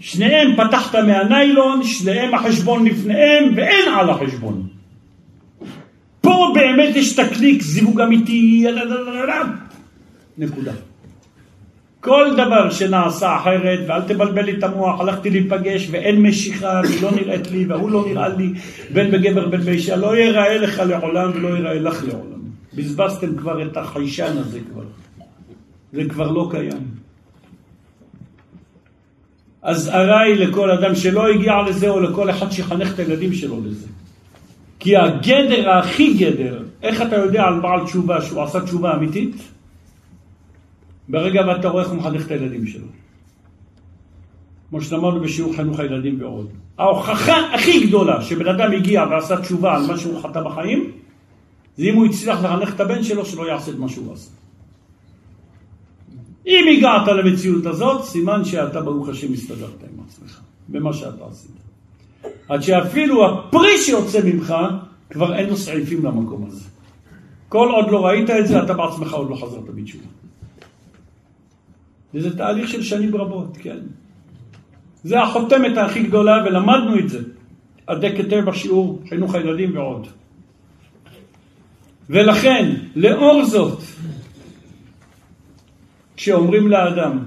שניהם פתחת מהניילון, שניהם החשבון לפניהם ואין על החשבון. פה באמת יש את הקליק, זיווג אמיתי, נקודה. כל דבר שנעשה אחרת, ואל תבלבל לי את המוח, הלכתי להיפגש ואין משיכה, והיא לא נראית לי, והוא לא נראה לי, בין בגבר בין באישה, לא ייראה לך לעולם ולא ייראה לך לעולם. בזבזתם כבר את החיישן הזה כבר. זה כבר לא קיים. אזהרה היא לכל אדם שלא הגיע לזה, או לכל אחד שיחנך את הילדים שלו לזה. כי הגדר, הכי גדר, איך אתה יודע על בעל תשובה שהוא עשה תשובה אמיתית? ברגע ואתה רואה איך הוא מחנך את הילדים שלו. כמו שלמדנו בשיעור חינוך הילדים ועוד. ההוכחה הכי גדולה שבן אדם הגיע ועשה תשובה על מה שהוא חטא בחיים, זה אם הוא הצליח לחנך את הבן שלו שלא יעשה את מה שהוא עשה. אם הגעת למציאות הזאת, סימן שאתה ברוך השם הסתדרת עם עצמך, במה שאתה עשית. עד שאפילו הפרי שיוצא ממך, כבר אין לו סעיפים למקום הזה. כל עוד לא ראית את זה, אתה בעצמך עוד לא חזרת בתשובה. וזה תהליך של שנים רבות, כן. זה החותמת הכי גדולה, ולמדנו את זה. עדי כתב בשיעור חינוך הילדים ועוד. ולכן, לאור זאת, כשאומרים לאדם,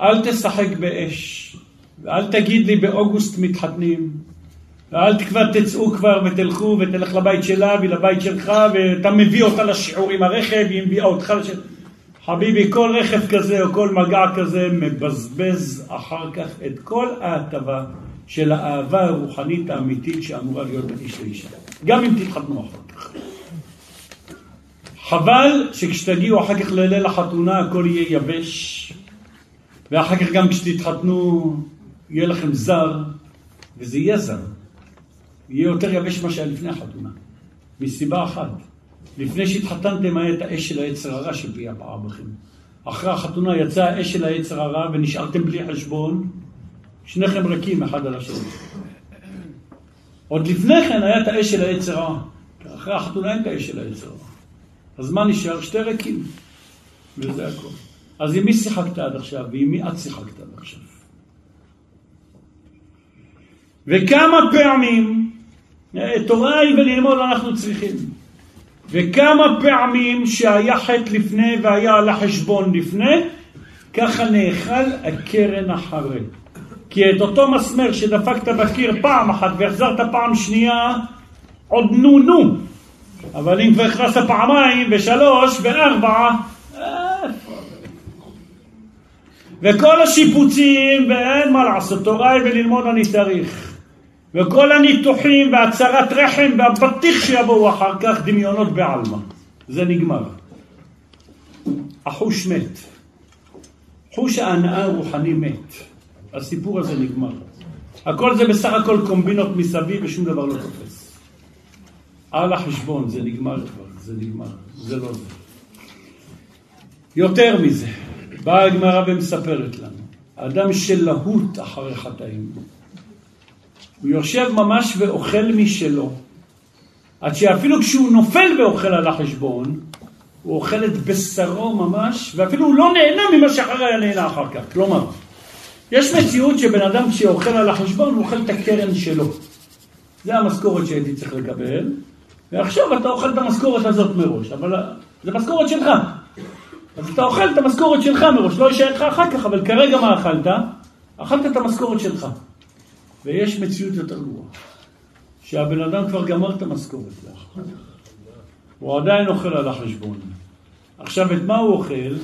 אל תשחק באש, ואל תגיד לי באוגוסט מתחתנים, ואל כבר תצאו כבר ותלכו ותלך לבית שלה ולבית שלך, ואתה מביא אותה לשיעור עם הרכב, היא מביאה אותך לשיעור. חביבי, כל רכב כזה או כל מגע כזה מבזבז אחר כך את כל ההטבה של האהבה הרוחנית האמיתית שאמורה להיות בין איש לאישה. גם אם תתחתנו אחר כך. חבל שכשתגיעו אחר כך לליל החתונה הכל יהיה יבש, ואחר כך גם כשתתחתנו יהיה לכם זר, וזה יהיה זר. יהיה יותר יבש ממה שהיה לפני החתונה. מסיבה אחת. לפני שהתחתנתם היה את האש של היצר הרע שפיה פער בכם. אחרי החתונה יצאה האש של היצר הרע ונשארתם בלי חשבון, שניכם ריקים אחד על השני. עוד לפני כן היה את האש של היצר הרע. אחרי החתונה אין את האש של היצר הרע. אז מה נשאר? שתי ריקים. וזה הכל. אז עם מי שיחקת עד עכשיו, ועם מי את שיחקת עד עכשיו? וכמה פעמים תורה היא וללמוד אנחנו צריכים. וכמה פעמים שהיה חטא לפני והיה על החשבון לפני, ככה נאכל הקרן אחרי. כי את אותו מסמר שדפקת בקיר פעם אחת והחזרת פעם שנייה, עוד נו נו. אבל אם כבר הכנסת פעמיים ושלוש וארבע, וכל השיפוצים, ואין מה לעשות, תורה וללמוד אני צריך. וכל הניתוחים והצרת רחם והבטיח שיבואו אחר כך דמיונות בעלמא. זה נגמר. החוש מת. חוש ההנאה הרוחני מת. הסיפור הזה נגמר. הכל זה בסך הכל קומבינות מסביב ושום דבר לא תופס. על החשבון, זה נגמר כבר, זה נגמר, זה לא זה. יותר מזה, באה הגמרא ומספרת לנו, אדם שלהוט אחרי חטאים, הוא יושב ממש ואוכל משלו, עד שאפילו כשהוא נופל ואוכל על החשבון, הוא אוכל את בשרו ממש, ואפילו הוא לא נהנה ממה שאחרי היה נהנה אחר כך. כלומר, יש מציאות שבן אדם כשאוכל על החשבון, הוא אוכל את הקרן שלו. זה המשכורת שהייתי צריך לקבל, ועכשיו אתה אוכל את המשכורת הזאת מראש, אבל זה משכורת שלך. אז אתה אוכל את המשכורת שלך מראש, לא יישאר לך אחר כך, אבל כרגע מה אכלת? אכלת את המשכורת שלך. ויש מציאות יותר גרועה, שהבן אדם כבר גמר את המשכורת לאחר. הוא עדיין אוכל על החשבון. עכשיו, את מה הוא אוכל?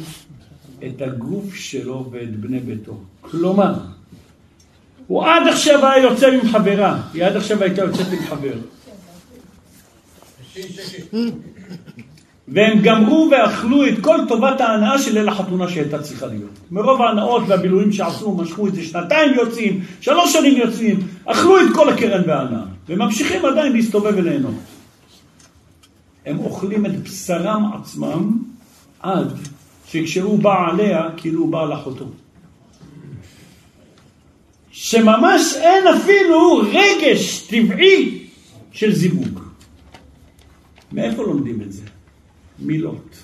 את הגוף שלו ואת בני ביתו. כלומר, הוא עד עכשיו היה יוצא עם חברה, היא עד עכשיו הייתה יוצאת עם חבר. והם גמרו ואכלו את כל טובת ההנאה של ליל החתונה שהייתה צריכה להיות. מרוב ההנאות והבילויים שעשו, משכו את זה שנתיים יוצאים, שלוש שנים יוצאים, אכלו את כל הקרן בהנאה, וממשיכים עדיין להסתובב וליהנות. הם אוכלים את בשרם עצמם עד שכשהוא בא עליה, כאילו הוא בא על אחותו. שממש אין אפילו רגש טבעי של זיווג. מאיפה לומדים את זה? מילות.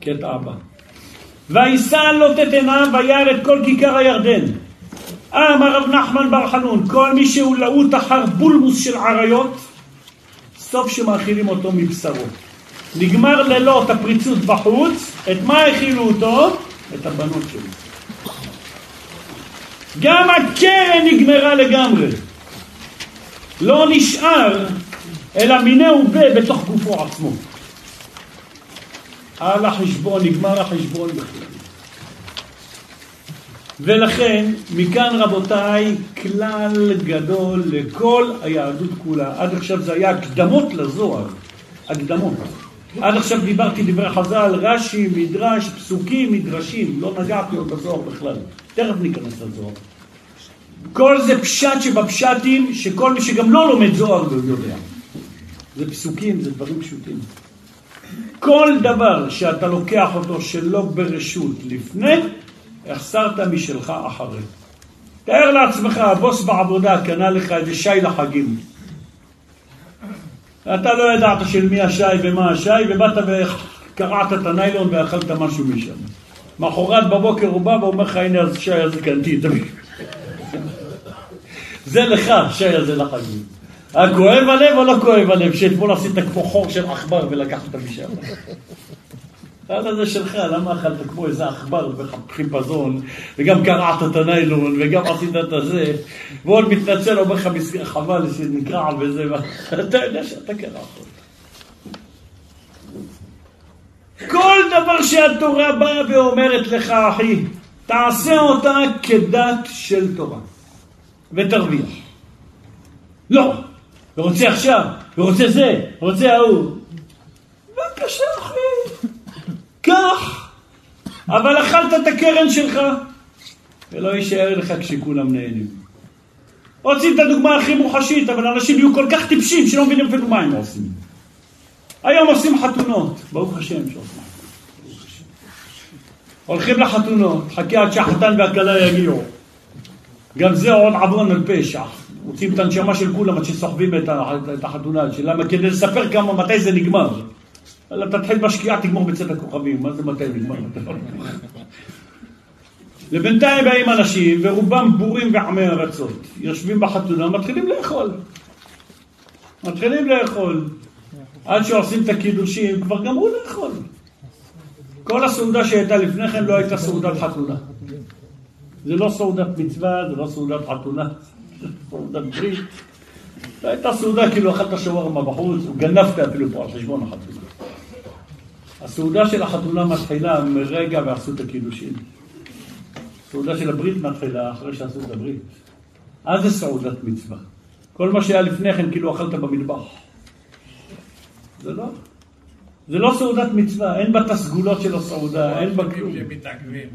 קטע הבא. וישא לוט את עיניו וירא את כל כיכר הירדן. אמר רב נחמן בר חנון, כל מי שהוא להוט אחר בולמוס של עריות, סוף שמאכילים אותו מבשרו. נגמר ללוט הפריצות בחוץ, את מה הכילו אותו? את הבנות שלו. גם הקרן נגמרה לגמרי. לא נשאר אלא מיני ובה בתוך גופו עצמו. על החשבון, נגמר החשבון בכלל. ולכן, מכאן רבותיי, כלל גדול לכל היהדות כולה. עד עכשיו זה היה הקדמות לזוהר, הקדמות. עד עכשיו דיברתי דברי חז"ל, רש"י, מדרש, פסוקים, מדרשים, לא נגעתי עוד בזוהר בכלל. תכף ניכנס לזוהר. כל זה פשט שבפשטים, שכל מי שגם לא לומד זוהר לא יודע. זה פסוקים, זה דברים פשוטים. כל דבר שאתה לוקח אותו שלא ברשות לפני, החסרת משלך אחרי. תאר לעצמך, הבוס בעבודה קנה לך איזה שי לחגים. אתה לא ידעת של מי השי ומה השי, ובאת וקרעת את הניילון ואכלת משהו משם. מחרת בבוקר הוא בא ואומר לך, הנה השי הזה קנתי [LAUGHS] זה לך, השי הזה לחגים. כואב הלב או לא כואב הלב? שאתמול עשית כמו חור של עכבר ולקחת משם? האכל הזה שלך, למה אכלת כמו איזה עכבר בחיפזון, וגם קרעת את הניילון, וגם עשית את הזה, ועוד מתנצל, אומר לך חבל שנקרע וזה, אתה יודע שאתה קרעת כל דבר שהתורה באה ואומרת לך, אחי, תעשה אותה כדת של תורה, ותרוויח. לא, ורוצה עכשיו, ורוצה זה, ורוצה ההוא. בבקשה, אחי, קח, אבל אכלת את הקרן שלך, ולא יישאר לך כשכולם נהנים. רוצים את הדוגמה הכי מוחשית, אבל אנשים יהיו כל כך טיפשים שלא מבינים אפילו מה הם עושים. היום עושים חתונות, ברוך השם שעושים הולכים לחתונות, חכה עד שהחתן והכלה יגיעו. גם זה עוד עוון על פשע. מוצאים את הנשמה של כולם עד שסוחבים את החתונה שלה, כדי לספר כמה, מתי זה נגמר. אלא תתחיל בשקיעה, תגמור בצאת הכוכבים, מה זה מתי נגמר? [LAUGHS] לבינתיים באים אנשים, ורובם בורים ועמי ארצות. יושבים בחתונה, מתחילים לאכול. מתחילים לאכול. עד שעושים את הקידושים, כבר גמרו לאכול. כל הסעודה שהייתה לפני כן לא הייתה סעודת חתונה. זה לא סעודת מצווה, זה לא סעודת חתונה. זו הייתה סעודה כאילו אכלת שווארמה בחוץ, גנבת אפילו פה על חשבון החתונה. הסעודה של החתונה מתחילה מרגע ועשו את הקידושין. הסעודה של הברית מתחילה אחרי שעשו את הברית. אז זה סעודת מצווה. כל מה שהיה לפני כן כאילו אכלת במטבח. זה לא. זה לא סעודת מצווה, אין בה את הסגולות של הסעודה, אין בה כלום. שמתעכבים.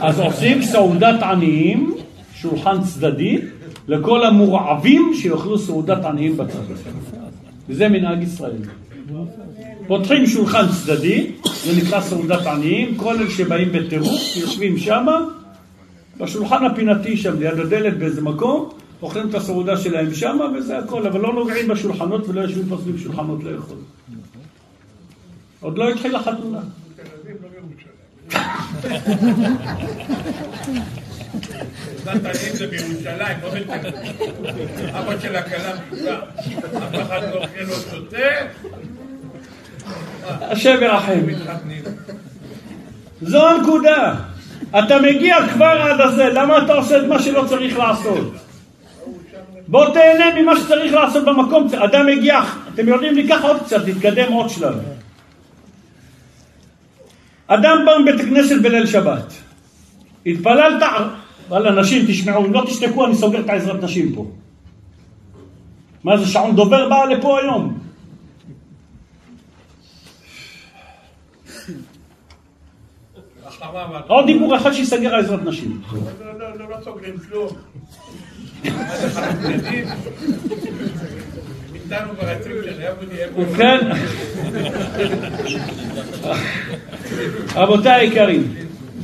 אז עושים סעודת עניים, שולחן צדדי, לכל המורעבים שיאכלו סעודת עניים בצד. וזה מנהג ישראל. פותחים שולחן צדדי, זה נקרא סעודת עניים, כל אלה שבאים בטירוף, יושבים שמה, בשולחן הפינתי שם, ליד הדלת באיזה מקום, אוכלים את הסעודה שלהם שמה וזה הכל, אבל לא נוגעים בשולחנות ולא יושבים פה סביב שולחנות לאכול. עוד לא התחילה חתונה. עניים זה אבא של. השם ירחם. זו הנקודה. אתה מגיע כבר עד הזה, למה אתה עושה את מה שלא צריך לעשות? בוא תהנה ממה שצריך לעשות במקום. אדם מגיע, אתם יודעים, ניקח עוד קצת, נתקדם עוד שלב. אדם בא מבית הכנסת בליל שבת. התפללת, וואלה, נשים, תשמעו, אם לא תשתקו, אני סוגר את העזרת נשים פה. מה זה שעון דובר בא לפה היום? עוד דיבור אחד שיסגר על עזרת נשים. לא, לא, לא, לא סוגרים כלום. ובכן, רבותיי היקרים,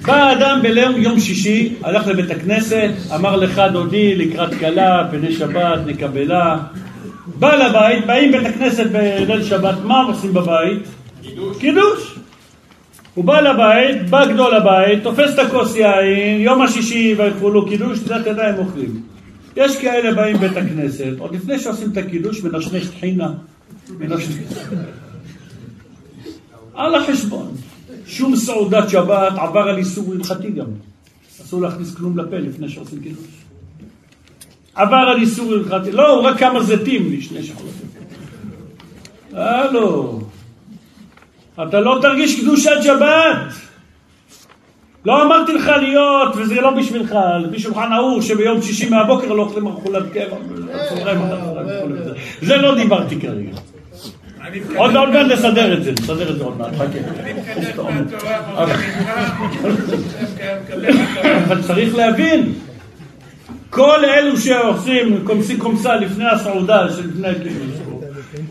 בא אדם בליל יום שישי, הלך לבית הכנסת, אמר לך דודי לקראת כלה, פני שבת, נקבלה. בא לבית, באים בית הכנסת בליל שבת, מה עושים בבית? קידוש. הוא בא לבית, בא גדול הבית, תופס את הכוס יין, יום השישי ויקחו לו קידוש, תדעת ידיים אוכלים. יש כאלה באים בית הכנסת, עוד לפני שעושים את הקידוש, מנשנש טחינה. על החשבון. שום סעודת שבת עבר על איסור הלכתי גם. אסור להכניס כלום לפה לפני שעושים קידוש. עבר על איסור הלכתי. לא, הוא רק כמה זיתים לשני שעות. הלו. אתה לא תרגיש קדושת שבת. לא אמרתי לך להיות, וזה לא בשבילך, לפי שולחן ערוך שביום שישי מהבוקר לא אוכלים אכולת קבע, הצהריים, וכו' וזה. זה לא דיברתי כרגע. עוד עוד מעט נסדר את זה, נסדר את זה עוד מעט, חכה. אבל צריך להבין, כל אלו שעושים קומסי קומסה לפני הסעודה, הקידוש,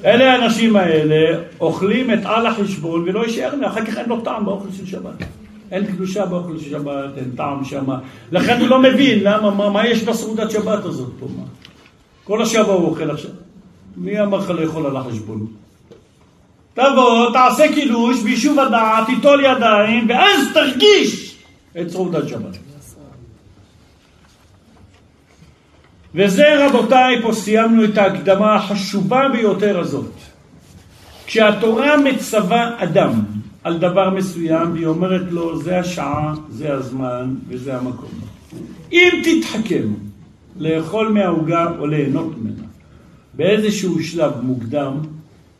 אלה האנשים האלה אוכלים את על החשבון ולא יישאר אחר כך אין לו טעם באוכל של שבת. אין קדושה באוכל של שבת, אין טעם שמה. לכן הוא לא מבין למה, מה, מה יש בסעודת שבת הזאת פה, מה? כל השבוע הוא אוכל עכשיו. מי אמר לך לאכול על החשבון? תבוא, תעשה קידוש ביישוב הדעת, תיטול ידיים, ואז תרגיש את סעודת שבת. וזה רבותיי, פה סיימנו את ההקדמה החשובה ביותר הזאת. כשהתורה מצווה אדם על דבר מסוים, והיא אומרת לו, זה השעה, זה הזמן וזה המקום. אם תתחכם לאכול מהעוגה או ליהנות ממנה באיזשהו שלב מוקדם,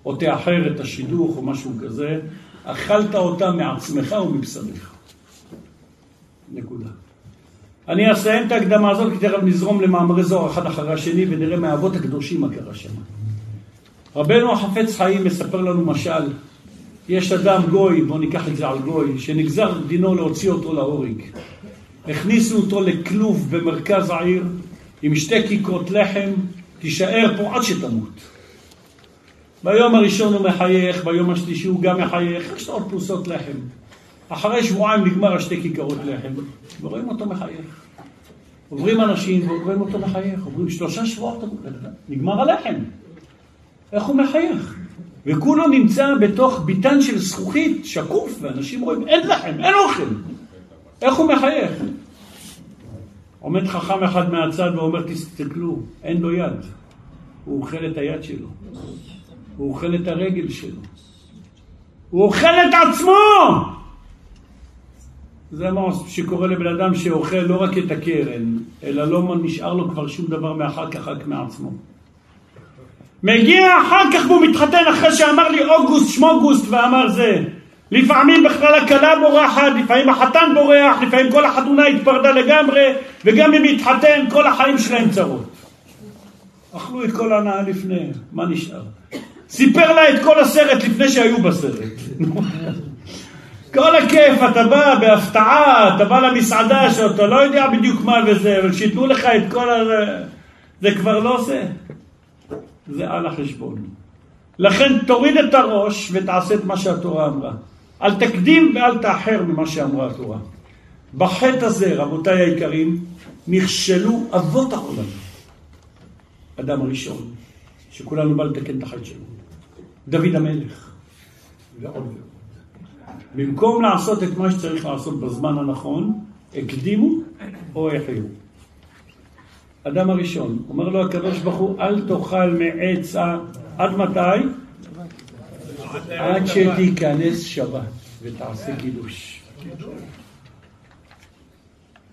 או תאחר את השידוך או משהו כזה, אכלת אותה מעצמך ומבשרך. נקודה. אני אסיים את ההקדמה הזאת, כי תכף נזרום למאמרי זוהר אחד אחרי השני ונראה מהאבות הקדושים מה קרה שם. רבנו החפץ חיים מספר לנו משל. יש אדם גוי, בואו ניקח את זה על גוי, שנגזר דינו להוציא אותו להורג. הכניסו אותו לכלוב במרכז העיר עם שתי כיכרות לחם, תישאר פה עד שתמות. ביום הראשון הוא מחייך, ביום השלישי הוא גם מחייך, יש לו עוד פרוסות לחם. אחרי שבועיים נגמר השתי כיכרות לחם, ורואים אותו מחייך. עוברים אנשים ורואים אותו מחייך, עוברים שלושה שבועות, נגמר הלחם. איך הוא מחייך? וכולו נמצא בתוך ביתן של זכוכית, שקוף, ואנשים רואים, אין לחם, אין אוכל. איך הוא מחייך? עומד חכם אחד מהצד ואומר, תסתכלו, אין לו יד. הוא אוכל את היד שלו. הוא אוכל את הרגל שלו. הוא אוכל את עצמו! זה מה שקורה לבן אדם שאוכל לא רק את הקרן, אלא לא נשאר לו כבר שום דבר מאחר כך רק מעצמו. מגיע אחר כך והוא מתחתן אחרי שאמר לי אוגוסט שמוגוסט ואמר זה. לפעמים בכלל הכלה בורחת, לפעמים החתן בורח, לפעמים כל החתונה התפרדה לגמרי, וגם אם התחתן כל החיים שלהם צרות. אכלו את כל ההנאה לפני, מה נשאר? סיפר לה את כל הסרט לפני שהיו בסרט. כל הכיף, אתה בא בהפתעה, אתה בא למסעדה שאתה לא יודע בדיוק מה וזה, אבל שייתנו לך את כל ה... זה כבר לא זה. זה על החשבון. לכן תוריד את הראש ותעשה את מה שהתורה אמרה. אל תקדים ואל תאחר ממה שאמרה התורה. בחטא הזה, רבותיי היקרים, נכשלו אבות העולם. אדם הראשון, שכולנו בא לתקן את החטא שלו. דוד המלך, ועוד ועוד. במקום לעשות את מה שצריך לעשות בזמן הנכון, הקדימו או החילו. אדם הראשון, אומר לו הקדוש ברוך הוא, אל תאכל מעץ ה... עד מתי? עד שתיכנס שבת ותעשה קידוש.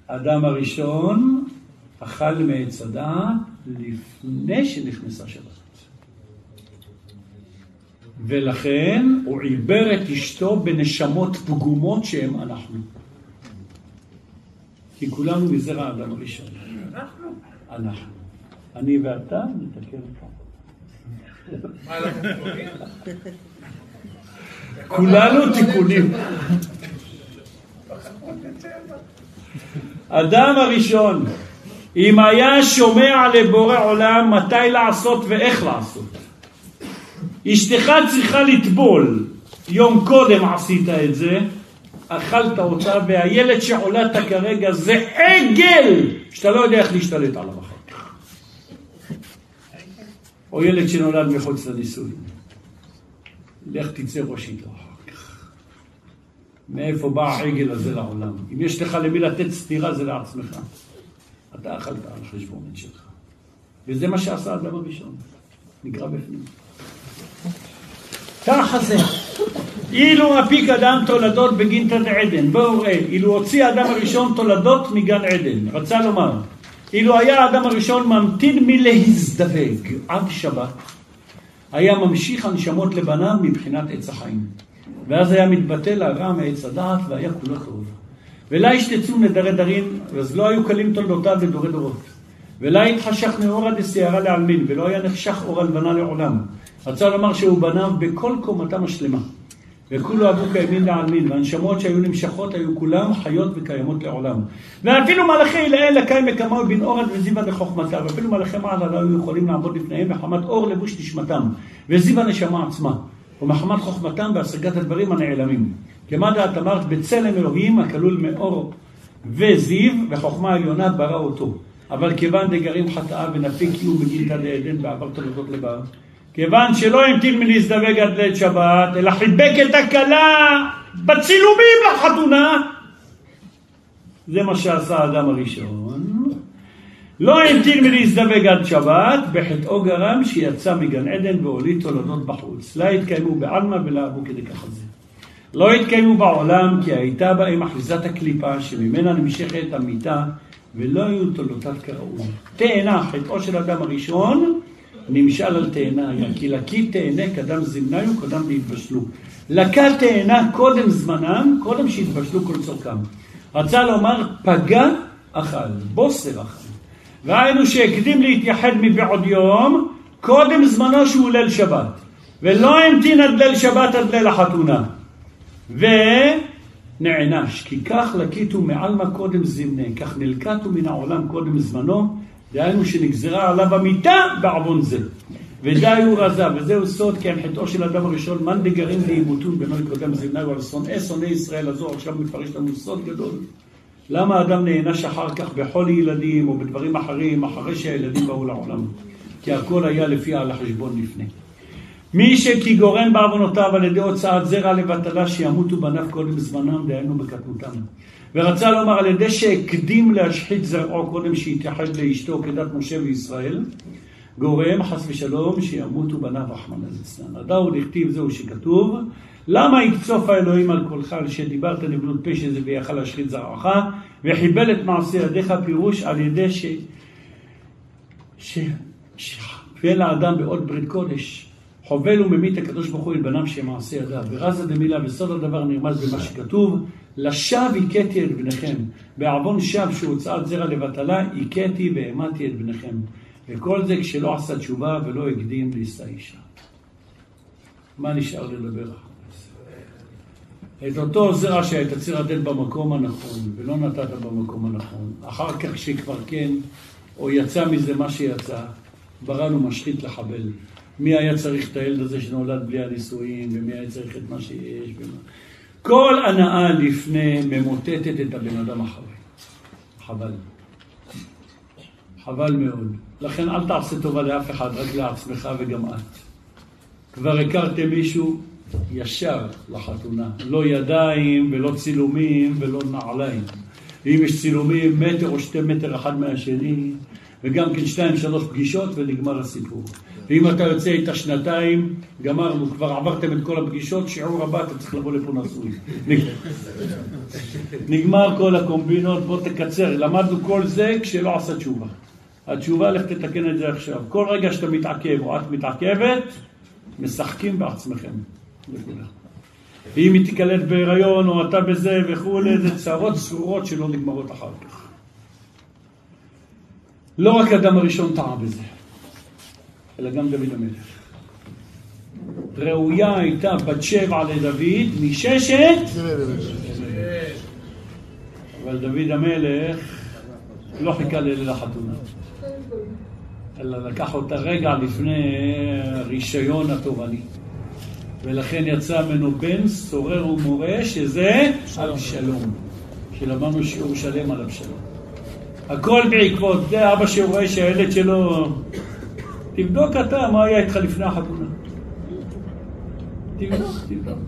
אדם הראשון אכל מעץ הדעת לפני שנכנסה שבת. ולכן הוא עיבר את אשתו בנשמות פגומות שהם אנחנו. כי כולנו מזרע האדם הראשון. אנחנו? אנחנו. אני ואתה נתקן טועים? כולנו תיקונים. אדם הראשון, אם היה שומע לבורא עולם מתי לעשות ואיך לעשות. אשתך צריכה לטבול, יום קודם עשית את זה, אכלת אותה, והילד שעולדת כרגע זה עגל שאתה לא יודע איך להשתלט עליו אחר כך. או ילד שנולד מחוץ לנישואים. לך תצא ראש איתו אחר כך. מאיפה בא העגל הזה לעולם? אם יש לך למי לתת סטירה זה לעצמך. אתה אכלת על חשבון את שלך. וזה מה שעשה האדם הראשון. נקרא בפנים. ככה זה. אילו הפיק אדם תולדות בגינתא דעדן, בואו ראה, אילו הוציא האדם הראשון תולדות מגן עדן, רצה לומר, אילו היה האדם הראשון ממתין מלהזדווג עד שבת, היה ממשיך הנשמות לבניו מבחינת עץ החיים. ואז היה מתבטל הרע מעץ הדעת והיה כולו טוב. ולה ישתצו נדרי דרים, אז לא היו קלים תולדותיו לדורי דורות. ולה יתחשך מאורא דסיירה לעלמין, ולא היה נחשך אור הלבנה לעולם. רצה לומר שהוא בניו בכל קומתם השלמה. וכולו אבו קיימים לעלמין, והנשמות שהיו נמשכות היו כולם חיות וקיימות לעולם. ואפילו מלאכי אליאל לקיים מקמו בן אורד וזיווה בחוכמתה, ואפילו מלאכי מעלה לא היו יכולים לעמוד לפניהם מחמת אור לבוש נשמתם, וזיווה נשמה עצמה, ומחמת חוכמתם בהשגת הדברים הנעלמים. כמה דעת אמרת בצלם אלוהים הכלול מאור וזיו, וחוכמה עליונה ברא אותו. אבל כיוון דגרים חטאה ונפיק קיום בגילתא דעדן בעבר תולדות לבר, כיוון שלא המתין מלהזדווג עד ליל שבת, אלא חיבק את הכלה בצילומים לחתונה, זה מה שעשה האדם הראשון. לא המתין מלהזדווג עד שבת, בחטאו גרם שיצא מגן עדן והוליד תולדות בחוץ. לא התקיימו בעלמא ולא אבו כדי זה. לא התקיימו בעולם כי הייתה בהם אחיזת הקליפה שממנה נמשכת המיטה ולא היו תולדותיו כראוי. תאנה, חטאו של אדם הראשון, נמשל על תאנה היה, כי לקי תאנה קדם זמניו קודם להתבשלו. לקה תאנה קודם זמנם, קודם שהתבשלו כל צורכם. רצה לומר פגע אכל, בוסר אכל. והיינו שהקדים להתייחד מבעוד יום, קודם זמנו שהוא ליל שבת. ולא המתין עד ליל שבת עד ליל החתונה. ונענש, כי כך לקיתו מעלמא קודם זמני, כך נלקטו מן העולם קודם זמנו, דהיינו שנגזרה עליו המיתה בעוון זה. ודי הוא רזה, וזהו סוד כי חטאו של אדם הראשון, מאן דגרים לעימותון בנו קודם זמנהו על שונאי שונאי ישראל הזו, עכשיו מפרש לנו סוד גדול. למה האדם נענש אחר כך בחולי ילדים או בדברים אחרים, אחרי שהילדים באו לעולם? כי הכל היה לפי על החשבון לפני. מי שכי גורם בעוונותיו על ידי הוצאת זרע לבטלה שימותו בניו קודם זמנם, דהיינו בקטנותם. ורצה לומר על ידי שהקדים להשחית זרעו קודם שהתייחד לאשתו כדת משה וישראל, גורם חס ושלום שימותו בניו רחמנא ליצלן. הדאו דכתיב זהו שכתוב, למה יקצוף האלוהים על קולך על שדיברת לבנות פשע זה ויכל להשחית זרעך, וחיבל את מעשה ידיך פירוש על ידי ש... ש... שחבל האדם בעוד ברית קודש. חובל וממית הקדוש ברוך הוא את בניו שמעשה ידיו. ורזה דמילה וסוד הדבר נרמז במה שכתוב, לשווא הכיתי את בניכם. בעוון שווא שהוצאת זרע לבטלה, הכיתי והמתי את בניכם. וכל זה כשלא עשה תשובה ולא הקדים לישא אישה. מה נשאר לדבר אחרי? את אותו זרע שהיית צריך לתת במקום הנכון, ולא נתת במקום הנכון. אחר כך שכבר כן, או יצא מזה מה שיצא, בראנו משחית לחבל. מי היה צריך את הילד הזה שנולד בלי הנישואים, ומי היה צריך את מה שיש. ומה... כל הנאה לפני ממוטטת את הבן אדם אחרי. חבל. חבל מאוד. לכן אל תעשה טובה לאף אחד, רק לעצמך וגם את. כבר הכרתם מישהו ישר לחתונה. לא ידיים ולא צילומים ולא נעליים. אם יש צילומים מטר או שתי מטר אחד מהשני, וגם כן שתיים שלוש פגישות ונגמר הסיפור. ואם אתה יוצא איתה שנתיים, גמרנו, כבר עברתם את כל הפגישות, שיעור הבא אתה צריך לבוא לפה נשוי. נגמר כל הקומבינות, בוא תקצר. למדנו כל זה כשלא עשה תשובה. התשובה, לך תתקן את זה עכשיו. כל רגע שאתה מתעכב או את מתעכבת, משחקים בעצמכם. ואם היא תיקלט בהיריון או אתה בזה וכולי, זה צרות צרורות שלא נגמרות אחר כך. לא רק אדם הראשון טעה בזה, אלא גם דוד המלך. ראויה הייתה בת שבע לדוד מששת, אבל דוד המלך לא חיכה לליל החתונה, אלא לקח אותה רגע לפני הרישיון התורני. ולכן יצא ממנו בן סורר ומורה, שזה אבשלום, שלמדנו שיעור שלם על אבשלום. הכל בעקבות זה אבא שרואה שהילד שלו... תבדוק אתה מה היה איתך לפני החתונה. תבדוק, תבדוק.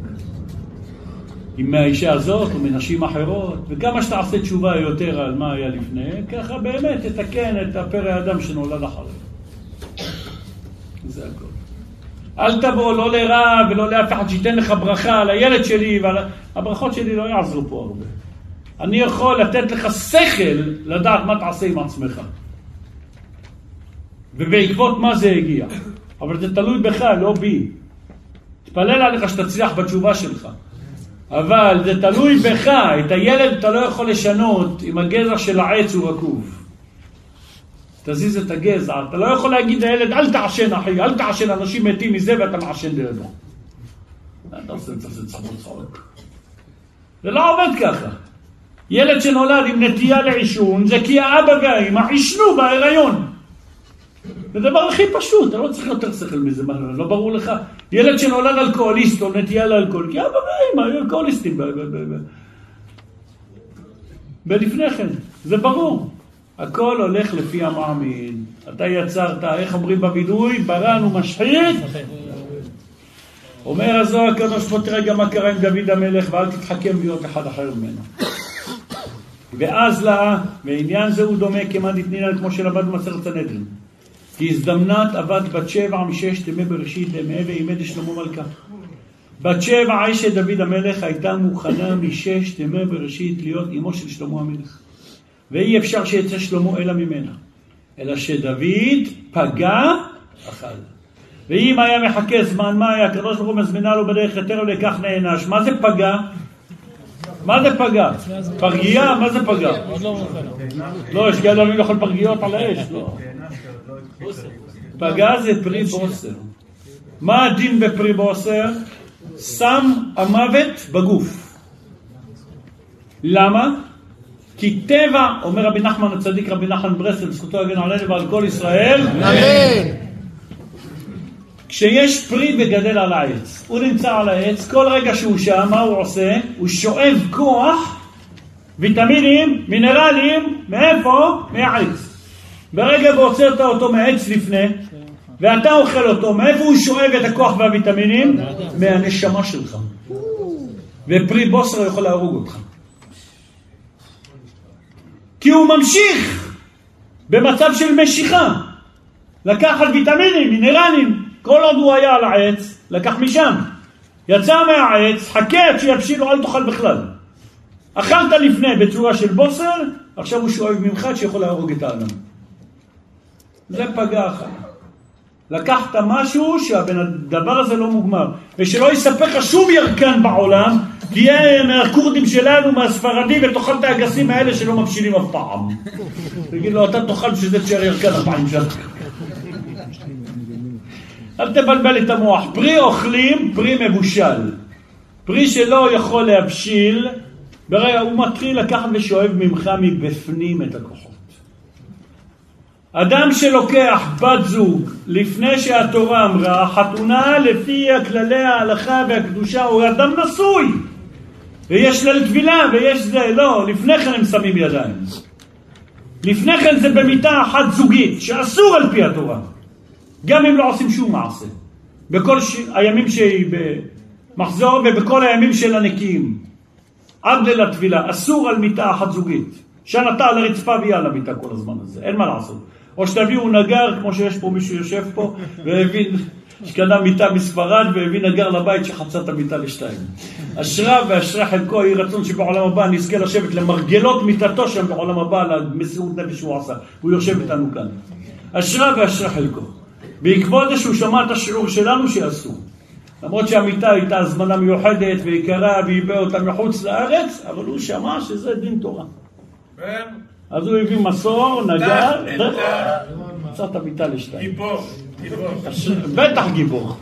אם מהאישה הזאת או מנשים אחרות, וכמה שתעשה תשובה יותר על מה היה לפני, ככה באמת תתקן את הפרא האדם שנולד אחריו. זה הכל. אל תבוא לא לרע ולא לאף אחד שייתן לך ברכה על הילד שלי, ועל... הברכות שלי לא יעזרו פה הרבה. אני יכול לתת לך שכל לדעת מה תעשה עם עצמך. ובעקבות מה זה הגיע. אבל זה תלוי בך, לא בי. תפלל עליך שתצליח בתשובה שלך. אבל זה תלוי בך, את הילד אתה לא יכול לשנות אם הגזע של העץ הוא רקוב. תזיז את הגזע, אתה לא יכול להגיד לילד אל תעשן אחי, אל תעשן, אנשים מתים מזה ואתה מעשן לידו. אתה עושה את זה צחוק. זה לא עובד ככה. ילד שנולד עם נטייה לעישון זה כי האבא והאמא עישנו בהיריון. זה הדבר הכי פשוט, אתה לא צריך יותר שכל מזה, מה, לא ברור לך? ילד שנולד אלכוהוליסט או נטייה לאלכוהול, כי אבא ואמא היו אלכוהוליסטים. ולפני כן, זה ברור. הכל הולך לפי המאמין. אתה יצרת, איך אומרים בווידוי? בראנו משחית. אומר הזוהר הקדוש פה תראה גם מה קרה עם דוד המלך ואל תתחכם להיות אחד אחר ממנו. ואז לה, ועניין זה הוא דומה כמאן דתנינן כמו שלמד במסכת סנהדרין. כי הזדמנת עבד בת שבע מששת ימי בראשית ומעבר ימי דשלמה מלכה. בת שבע אשת דוד המלך הייתה מוכנה מששת ימי בראשית להיות אמו של שלמה המלך. ואי אפשר שיצא שלמה אלא ממנה. אלא שדוד פגע, אכל. ואם היה מחכה זמן מה היה, הקדוש ברוך הוא מזמינה לו בדרך יותר ולכך נענש. מה זה פגע? מה זה פגע? פרגייה? מה זה פגע? לא, יש כאלה לא לאכול פרגיות על האש, לא. פגע זה פרי בוסר. מה הדין בפרי בוסר? שם המוות בגוף. למה? כי טבע, אומר רבי נחמן הצדיק, רבי נחמן ברסלב, זכותו יגן עלינו ועל כל ישראל, אמן. כשיש פרי וגדל על העץ, הוא נמצא על העץ, כל רגע שהוא שם, מה הוא עושה? הוא שואב כוח, ויטמינים, מינרלים, מאיפה? מהעץ. ברגע והוצאת אותו מהעץ לפני, ואתה אוכל אותו, מאיפה הוא שואב את הכוח והוויטמינים? מהנשמה שלך. ופרי בוסר יכול להרוג אותך. כי הוא ממשיך במצב של משיכה. לקחת ויטמינים, מינרלים, כל עוד הוא היה על העץ, לקח משם. יצא מהעץ, חכה עד שיבשילו, אל תאכל בכלל. אכלת לפני בצורה של בוסר, עכשיו הוא שואב ממך שיכול להרוג את האדם. זה פגע אחר. לקחת משהו שהדבר הזה לא מוגמר, ושלא יספר לך שום ירקן בעולם, תהיה מהכורדים שלנו, מהספרדים, ותאכל את האגסים האלה שלא מבשילים אף פעם. תגיד לו, אתה תאכל בשביל זה תשאר ירקן הפעם שלך. אל תבלבל את המוח. פרי אוכלים, פרי מבושל. פרי שלא יכול להבשיל, הוא מתחיל לקחת ושואב ממך מבפנים את הכוחות. אדם שלוקח בת זוג לפני שהתורה אמרה, חתונה לפי כללי ההלכה והקדושה הוא אדם נשוי ויש ליל טבילה ויש זה, לא, לפני כן הם שמים ידיים. לפני כן זה במיטה אחת זוגית שאסור על פי התורה. גם אם לא עושים שום מעשה. בכל ש... הימים שהיא במחזור ובכל הימים של הנקיים. עד ליל הטבילה, אסור על מיטה אחת זוגית. שנתה על הרצפה ויהיה על המיטה כל הזמן הזה, אין מה לעשות. או שתביאו נגר, כמו שיש פה מישהו יושב פה, והבין, שקנה מיטה מספרד והביא נגר לבית שחצה את המיטה לשתיים. אשרה ואשרה חלקו, יהי רצון שבעולם הבא נזכה לשבת למרגלות מיטתו שם בעולם הבא על המסירות נפש שהוא עשה. הוא יושב איתנו כאן. אשרה ואשרה חלקו. בעקבות זה שהוא שמע את השיעור שלנו שיעשו. למרות שהמיטה הייתה הזמנה מיוחדת ויקרה והיבא אותה מחוץ לארץ, אבל הוא שמע שזה דין תורה. אז הוא הביא מסור, נגר, מצא את המיטה לשתיים. גיבור, גיבור. בטח גיבור.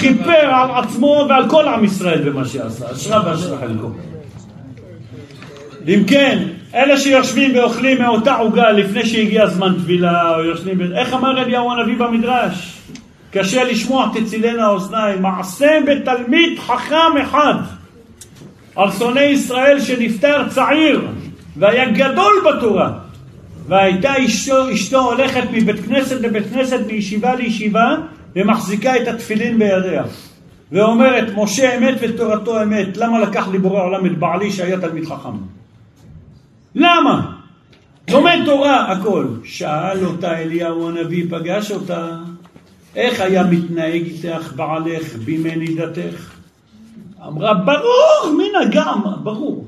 כיפר על עצמו ועל כל עם ישראל במה שעשה, אשרה ואשרה חלקו. אם כן, אלה שיושבים ואוכלים מאותה עוגה לפני שהגיע זמן טבילה, או יושבים... איך אמר אליהו הנביא במדרש? קשה לשמוע תצילנה האוזניים. מעשה בתלמיד חכם אחד על שונא ישראל שנפטר צעיר והיה גדול בתורה והייתה אשתו, אשתו הולכת מבית כנסת לבית כנסת, מישיבה לישיבה ומחזיקה את התפילין בידיה ואומרת משה אמת ותורתו אמת למה לקח לי בורא עולם את בעלי שהיה תלמיד חכם למה? לומד תורה, הכל. שאל אותה אליהו הנביא, פגש אותה, איך היה מתנהג איתך בעלך בימי נידתך? אמרה, ברור, מן הגם, ברור.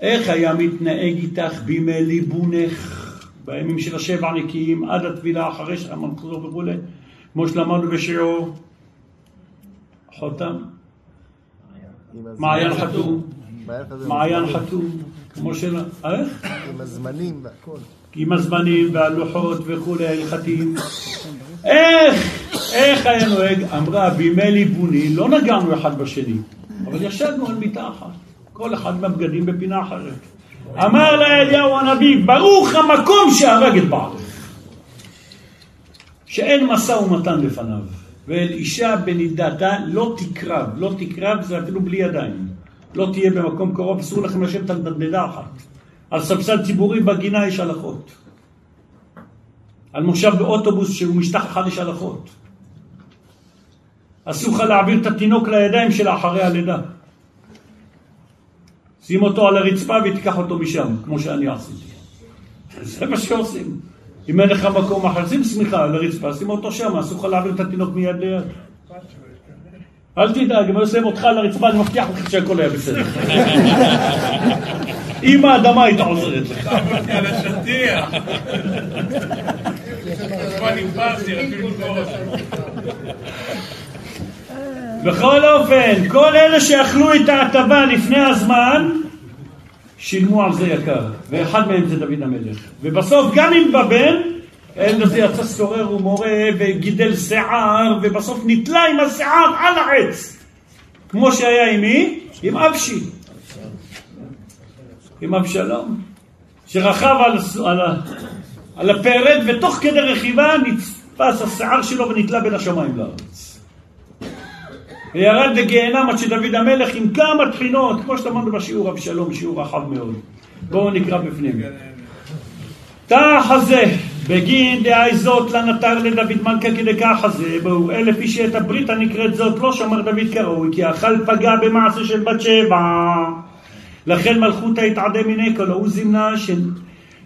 איך היה מתנהג איתך בימי ליבונך, בימים של השבע נקיים, עד הטבילה אחרי שהמלכותו וכולי, כמו שלמדנו בשיעור חותם, מעיין חתום, מעיין חתום. כמו של... איך? עם הזמנים והכל. עם הזמנים והלוחות וכולי, ההלכתיים. איך, איך היה נוהג? אמרה, בימי ליבוני לא נגענו אחד בשני, אבל ישבנו על מיטה אחת, כל אחד מהבגדים בפינה אחרת. אמר לה אליהו הנביא, ברוך המקום שהרג את בעלך, שאין משא ומתן לפניו, ואל אישה בנידתה לא תקרב, לא תקרב זה אפילו בלי ידיים. לא תהיה במקום קרוב, אסור לכם לשבת על נדנדה אחת. על ספסל ציבורי בגינה יש הלכות. על מושב באוטובוס שהוא משטח אחד יש הלכות. אסור לך להעביר את התינוק לידיים שלה אחרי הלידה. שים אותו על הרצפה ותיקח אותו משם, כמו שאני עשיתי. זה מה שעושים. אם אין לך מקום אחר, שים שמיכה על הרצפה, שים אותו שם, אסור לך להעביר את התינוק מיד ליד. אל תדאג, אם אני שם אותך על הרצפה, אני מבטיח לך שהכל היה בסדר. [LAUGHS] אם האדמה הייתה עוזרת לך. על השטיח. [LAUGHS] כבר נמברתי, אפילו לקרוא בכל אופן, כל אלה שאכלו את ההטבה לפני הזמן, שילמו על זה יקר, ואחד מהם זה דוד המלך. ובסוף, גם אם בבן, הילד הזה יצא סורר ומורה וגידל שיער, ובסוף נתלה עם השיער על העץ. כמו שהיה עם מי? עם אבשי. עם אבשלום. שרכב על, על, על הפרד, ותוך כדי רכיבה נתפס השיער שלו ונתלה בין השמיים לארץ. וירד לגיהנם עד שדוד המלך עם כמה תחינות, כמו שאמרנו בשיעור אבשלום, שיעור רחב מאוד. בואו נקרא בפנים. תח הזה, בגין דאי זאת לנתר לדוד מלכה כדקח הזה, בואו אלף איש את הברית הנקראת זאת לא שמר דוד כראוי, כי אכל פגע במעשה של בת שבע. לכן מלכותא התעדה מיני כל ההוא זימנה ש...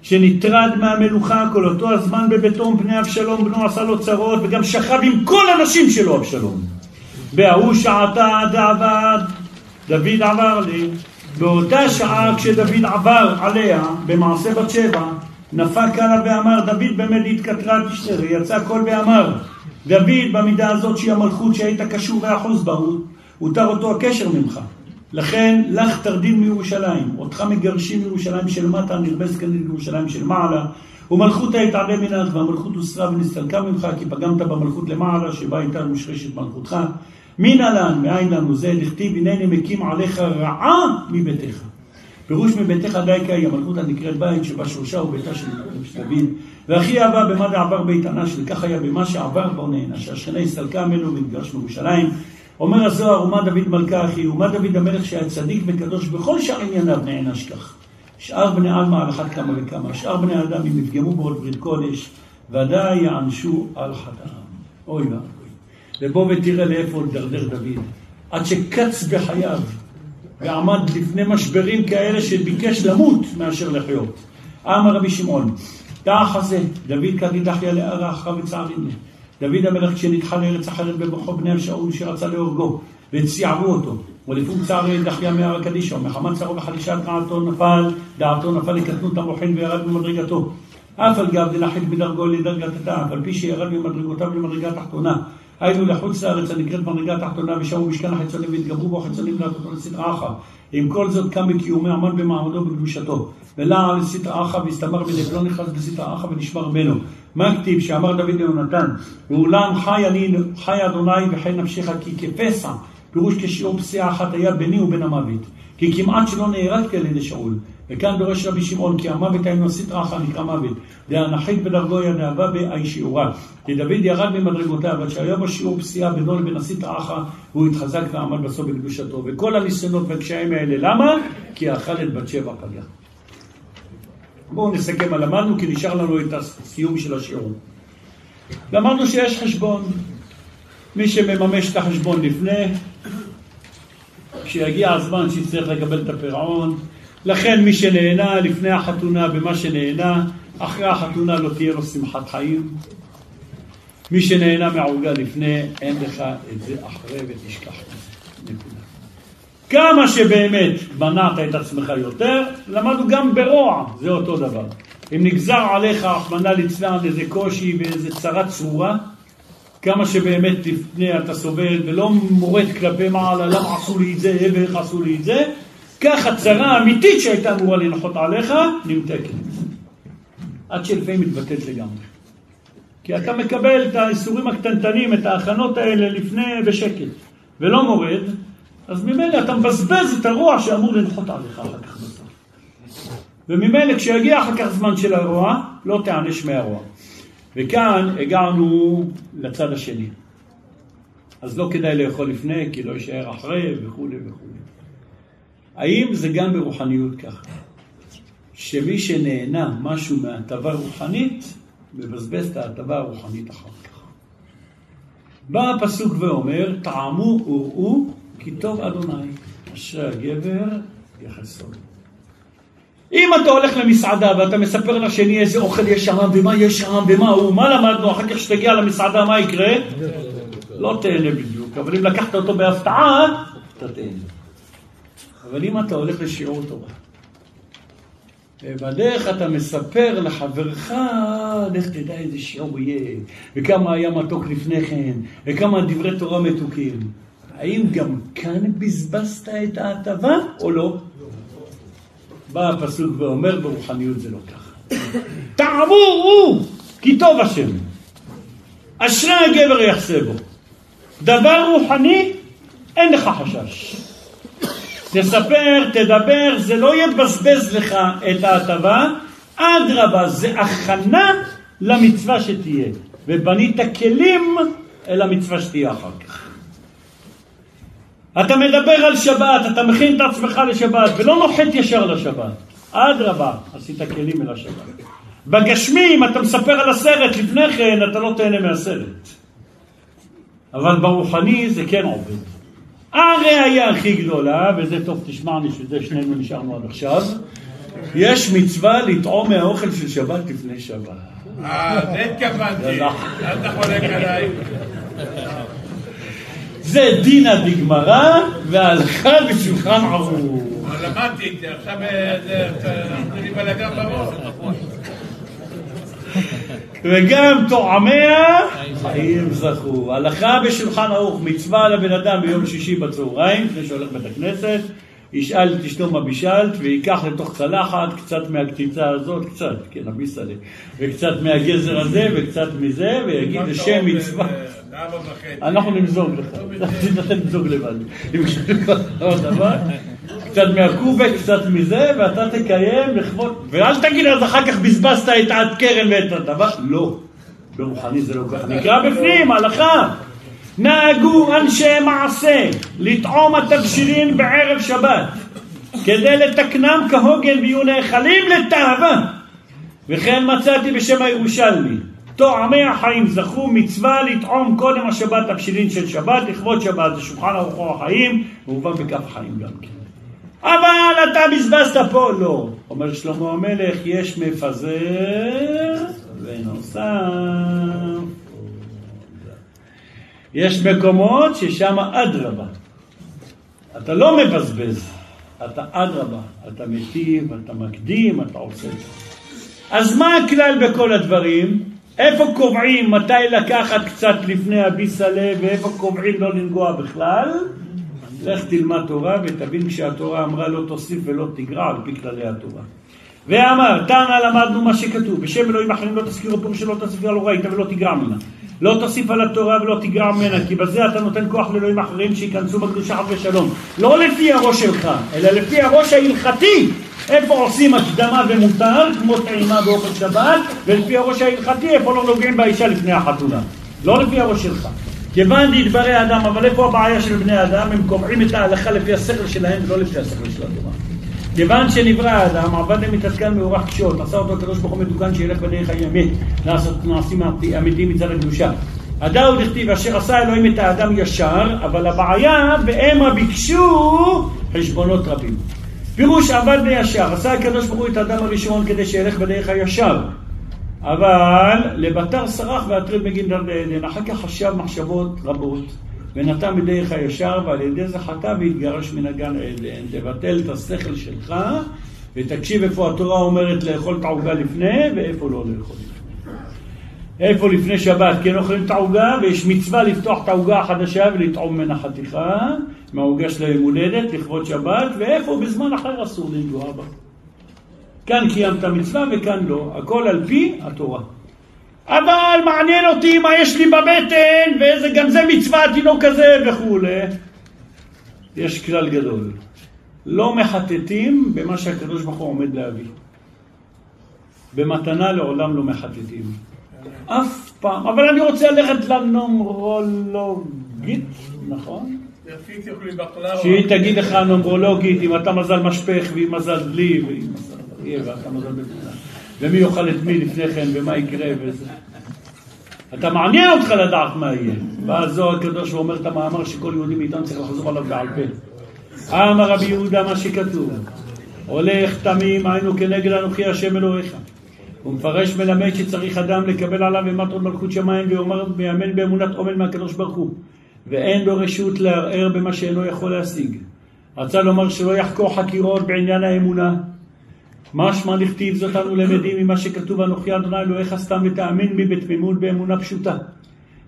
שנטרד מהמלוכה כל אותו הזמן בביתו מפני אבשלום בנו עשה לו צרות וגם שכב עם כל הנשים שלו אבשלום. בההוא שעתה דעבד. דוד עבר לי. באותה שעה כשדוד עבר עליה במעשה בת שבע נפק עליו ואמר דוד באמת התקטרה תשתרי יצא קול ואמר דוד במידה הזאת שהיא המלכות שהיית קשור ואחוז בה הותר אותו הקשר ממך. לכן לך תרדים מירושלים, אותך מגרשים מירושלים של מטה, נרבה זקנים מירושלים של מעלה, ומלכות היתעלה מנך, והמלכות הוסרה ונסתלקה ממך, כי פגמת במלכות למעלה, שבה הייתה מושרשת מלכותך. מן עלן, מאין לנו זה, דכתיב, הנני מקים עליך רעה מביתך. פירוש מביתך דייקה היא המלכות הנקראת בית, שבה שורשה וביתה של דוד. והכי אהבה במה דעבר בית ענש, וכך היה במה שעבר בו נהנה, שהשכנה הסתלקה ממנו ונתגרש מירושלים. אומר הזוהר, ומה דוד מלכה אחי, ומה דוד המלך שהיה צדיק וקדוש בכל שאר ענייניו נענש כך. שאר בני עלמא על אחת כמה וכמה, שאר בני האדם אם יפגמו בעוד ברית קודש, ודאי יענשו על חטאם. אוי ואבוי. ובוא ותראה לאיפה דרדר דוד. עד שקץ בחייו, ועמד לפני משברים כאלה שביקש למות מאשר לחיות. אמר רבי שמעון, תח הזה, דוד כדידחיה לארה אחריו וצערים דוד המלך כשנדחה לארץ אחרת בברכו בני השאול שרצה להורגו וציערו אותו ולפום צער דחיה מהר הקדישו מחמת צערו וחלישת דעתו נפל דעתו נפל לקטנות המוחין וירד במדרגתו אף על גב דנחית בדרגו לדרגתה אף על פי שירד ממדרגותיו למדרגה תחתונה היינו לחוץ לארץ הנקראת מדרגה תחתונה ושמו משכן החיצונים והתגברו בו החיצונים להטותו לסדרה אחת עם כל זאת קם בקיומי עמד במעמדו ובקדושתו ולעל לסטרא אחא והסתמר בדק לא נכנס בסטרא אחא ונשמר ממנו מה כתיב שאמר דוד ליונתן, ואולם חי אני, חי אדוני וחי נפשך כי כפסע, פירוש כשיעור פסיעה אחת היה ביני ובין המוות. כי כמעט שלא נהרגתי על ידי שאול. וכאן דורש רבי שמעון, כי המוות היינו רעך נקרא מוות. דהנחית בדרגו ידעבה באי שיעורה. כי דוד ירד ממדרגותיו, עד שהיה בו פסיעה בינו לבין עשית רעך, והוא התחזק ועמד בסוף בקדושתו. וכל הניסיונות והקשיים האלה, למה? כי אכל את בת שבע פגע. בואו נסכם מה למדנו, כי נשאר לנו את הסיום של השיעור. למדנו שיש חשבון. מי שמממש את החשבון לפני, כשיגיע הזמן שיצטרך לקבל את הפירעון. לכן מי שנהנה לפני החתונה במה שנהנה, אחרי החתונה לא תהיה לו שמחת חיים. מי שנהנה מהעוגה לפני, אין לך את זה אחרי ותשכח. נקודה. כמה שבאמת מנעת את עצמך יותר, למדנו גם ברוע, זה אותו דבר. אם נגזר עליך, רחמנא ליצלן, איזה קושי ואיזה צרה צרורה, כמה שבאמת לפני אתה סובל ולא מורד כלפי מעלה, למה עשו לי את זה, ואיך עשו לי את זה, ככה צרה אמיתית שהייתה אמורה לנחות עליך, נמתקת. עד שלפעמים מתבטאת לגמרי. כי אתה מקבל את האיסורים הקטנטנים, את ההכנות האלה לפני בשקט, ולא מורד, אז ממילא אתה מבזבז את הרוע שאמור לנחות עליך אחר כך בסוף. וממילא כשיגיע אחר כך זמן של הרוע, לא תיענש מהרוע. וכאן הגענו לצד השני. אז לא כדאי לאכול לפני, כי לא יישאר אחרי, וכולי וכולי. האם זה גם ברוחניות ככה? שמי שנהנה משהו מהטבה רוחנית, מבזבז את ההטבה הרוחנית אחר כך. בא הפסוק ואומר, טעמו וראו כי טוב אדוני, אשרי הגבר יחסו. אם אתה הולך למסעדה ואתה מספר לשני איזה אוכל יש שם ומה יש שם ומה הוא, מה למדנו אחר כך שתגיע למסעדה מה יקרה? לא תהנה בדיוק, אבל אם לקחת אותו בהפתעה, אתה תהנה. אבל אם אתה הולך לשיעור תורה, ובדרך אתה מספר לחברך, לך תדע איזה שיעור יהיה, וכמה היה מתוק לפני כן, וכמה דברי תורה מתוקים. האם גם כאן בזבזת את ההטבה או לא? בא הפסוק ואומר ברוחניות זה לא ככה. תעבורו כי טוב השם. אשרי הגבר יחסה בו. דבר רוחני, אין לך חשש. תספר, תדבר, זה לא יבזבז לך את ההטבה, אדרבה, זה הכנה למצווה שתהיה. ובנית כלים אל המצווה שתהיה אחר כך. אתה מדבר על שבת, אתה מכין את עצמך לשבת, ולא נוחת ישר לשבת. אדרבה, עשית כלים אל השבת. בגשמי, אם אתה מספר על הסרט לפני כן, אתה לא תהנה מהסרט. אבל ברוחני זה כן עובד. הראיה הכי גדולה, וזה טוב תשמע, שזה שנינו נשארנו עד עכשיו, יש מצווה לטעום מהאוכל של שבת לפני שבת. אה, זה התכוונתי. אל תחולק עליי. זה דינא דגמרא והלכה בשולחן ערוך. למדתי את זה, עכשיו אה, זה עשו לי בלאגן בראש. וגם טועמיה חיים זכו. הלכה בשולחן ערוך, מצווה לבן אדם ביום שישי בצהריים, לפני שהולך בית הכנסת, ישאל את אשתו מה בישלת, וייקח לתוך צלחת קצת מהקציצה הזאת, קצת, כן, הביסלה, וקצת מהגזר הזה, וקצת מזה, ויגיד לשם מצווה. וחצי. אנחנו נמזוג לך, [LAUGHS] תתחיל למזוג לבד. קצת מהקובה, קצת מזה, ואתה תקיים לכבוד, ואל תגיד אז אחר כך בזבזת את עד קרן ואת הדבר, לא. ברוחני זה לא ככה. נקרא בפנים, הלכה. נהגו אנשי מעשה לטעום התבשילים בערב שבת, כדי לתקנם כהוגן ויהיו נאכלים לתאווה. וכן מצאתי בשם הירושלמי, טועמי החיים זכו מצווה לטעום קודם השבת תבשילין של שבת, לכבוד שבת, זה שולחן ארוחו החיים, והובא בכף החיים גם כן. אבל אתה בזבזת פה, לא. אומר שלמה המלך, יש מפזר ונוסף. יש מקומות ששם אדרבה. אתה לא מבזבז, אתה אדרבה, אתה מיטיב, אתה מקדים, אתה עושה. אז מה הכלל בכל הדברים? איפה קובעים מתי לקחת קצת לפני הביסלה ואיפה קובעים לא לנגוע בכלל? לך תלמד תורה ותבין כשהתורה אמרה לא תוסיף ולא תגרע על פי כללי התורה. ואמר, תנא למדנו מה שכתוב, בשם אלוהים אחרים לא תזכירו פירוש שלא תוסיף לא ראית ולא תגרע ממנה. לא תוסיף על התורה ולא תגרע ממנה, כי בזה אתה נותן כוח לאלוהים אחרים שייכנסו בקדושה חס ושלום. לא לפי הראש שלך, אלא לפי הראש ההלכתי. איפה עושים הקדמה ומותר, כמו טעימה באופן שבת, ולפי הראש ההלכתי, איפה לא נוגעים באישה לפני החתונה. לא לפי הראש שלך. כיוון דדברי אדם, אבל איפה הבעיה של בני אדם? הם קובעים את ההלכה לפי השכל שלהם ולא לפי השכל של התורה. כיוון שנברא האדם, עבד למתעדכן מאורח קשות, עשה אותו הקדוש ברוך הוא מתוקן שילך בדרך האמת, לעשות מעשים אמיתיים מצד הקדושה. הדאו דכתיב אשר עשה אלוהים את האדם ישר, אבל הבעיה והמה ביקשו חשבונות רבים. פירוש עבד בישר, עשה הקדוש ברוך הוא את האדם הראשון כדי שילך בדרך הישר. אבל לבתר סרח והטריד בגין דר בעדן, אחר כך חשב מחשבות רבות. ונתן בדרך הישר, ועל ידי זה חטא והתגרש מן הגן עדן. תבטל את השכל שלך, ותקשיב איפה התורה אומרת לאכול את העוגה לפני, ואיפה לא לאכול. איפה לפני שבת כן אוכלים את העוגה, ויש מצווה לפתוח את העוגה החדשה ולטעום ממנה חתיכה, מהעוגה של היום הולדת, לכבוד שבת, ואיפה בזמן אחר אסור לנגוע בה. כאן קיימת מצווה וכאן לא, הכל על פי התורה. אבל מעניין אותי מה יש לי בבטן, וגם זה מצווה התינוק הזה וכולי. יש כלל גדול. לא מחטטים במה שהקדוש ברוך הוא עומד להביא. במתנה לעולם לא מחטטים. אף פעם. אבל אני רוצה ללכת לנומרולוגית, נכון? שהיא תגיד לך נומרולוגית אם אתה מזל משפך ואם מזל בלי ואם יהיה ואתה מזל בכולם. ומי יאכל את מי לפני כן ומה יקרה וזה. אתה מעניין אותך לדעת מה יהיה. ואז זוהר הקדוש ואומר את המאמר שכל יהודי מאיתנו צריך לחזור עליו בעל פה. אמר רבי יהודה מה שכתוב, הולך תמים היינו כנגד אנוכי השם אלוהיך. הוא מפרש מלמד שצריך אדם לקבל עליו אימת עוד מלכות שמיים ויאמר ויאמן באמונת עומל מהקדוש ברוך הוא ואין לו רשות לערער במה שאינו יכול להשיג. רצה לומר שלא יחקור חקירות בעניין האמונה משמע לכתיב זאת אנו למדים ממה שכתוב אנוכי אדוני אלוהיך סתם ותאמין בי בתמימות באמונה פשוטה.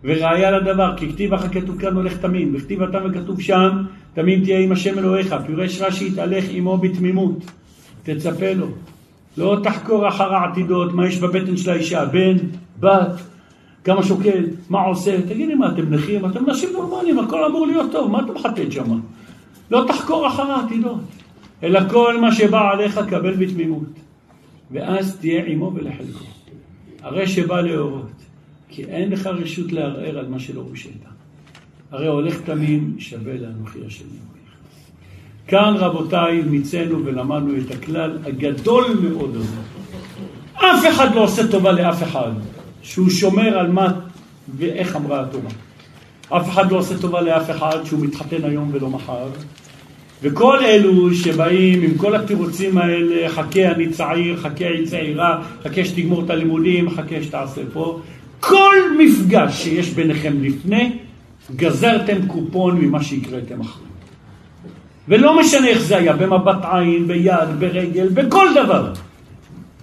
וראיה לדבר, כי כתיב אחר כתוב כאן הולך תמים, וכתיב אתה וכתוב שם, תמים תהיה עם השם אלוהיך, פירש רש"י יתהלך עמו בתמימות, תצפה לו. לא תחקור אחר העתידות, מה יש בבטן של האישה, בן, בת, כמה שוקל, מה עושה, תגידי מה אתם נכים, אתם נשים נורמליים, הכל אמור להיות טוב, מה אתה מחטט שם? לא תחקור אחר העתידות. אלא כל מה שבא עליך קבל בתמימות, ואז תהיה עמו ולחלקו. הרי שבא להורות, כי אין לך רשות לערער על מה שלא הושעת. הרי הולך תמים שווה לאנוכי השם אלוהיך. כאן רבותיי מיצינו ולמדנו את הכלל הגדול מאוד הזה. אף אחד לא עושה טובה לאף אחד, שהוא שומר על מה ואיך אמרה התורה. אף אחד לא עושה טובה לאף אחד שהוא מתחתן היום ולא מחר, וכל אלו שבאים עם כל התירוצים האלה, חכה אני צעיר, חכה אני צעירה, חכה שתגמור את הלימודים, חכה שתעשה פה, כל מפגש שיש ביניכם לפני, גזרתם קופון ממה שהקראתם אחרי. ולא משנה איך זה היה, במבט עין, ביד, ברגל, בכל דבר.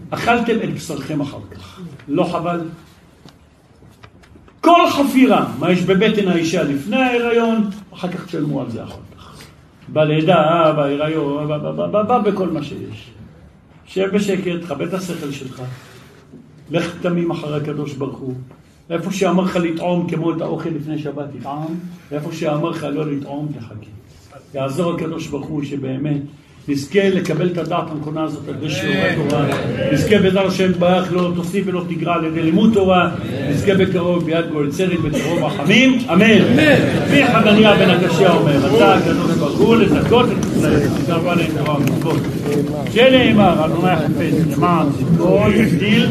אכלתם את בשרכם אחר כך. לא חבל? כל חפירה, מה יש בבטן האישה לפני ההיריון, אחר כך תשלמו על זה אחר בלידה, בהיריון, בכל מה שיש. שב בשקט, תכבד את השכל שלך. לך תמים אחרי הקדוש ברוך הוא. איפה שאמר לך לטעום כמו את האוכל לפני שבת, תטעם, ואיפה שאמר לך לא לטעום, תחכה. יעזור הקדוש ברוך הוא שבאמת נזכה לקבל את הדעת הנכונה הזאת על ידי שיעורי תורה, נזכה בעזרת השם ברך לא תוסיף ולא תגרע על ידי לימוד תורה, נזכה בקרוב ביד גואל צדק וקרוב רחמים, אמן. מי חנניה בן הקשיא אומר, רצה הקדוש ברוך הוא לזכות את ישראל, תקרבה להם תורה ומצוות. שנאמר, אדוני חפץ למען צדקו יגדיל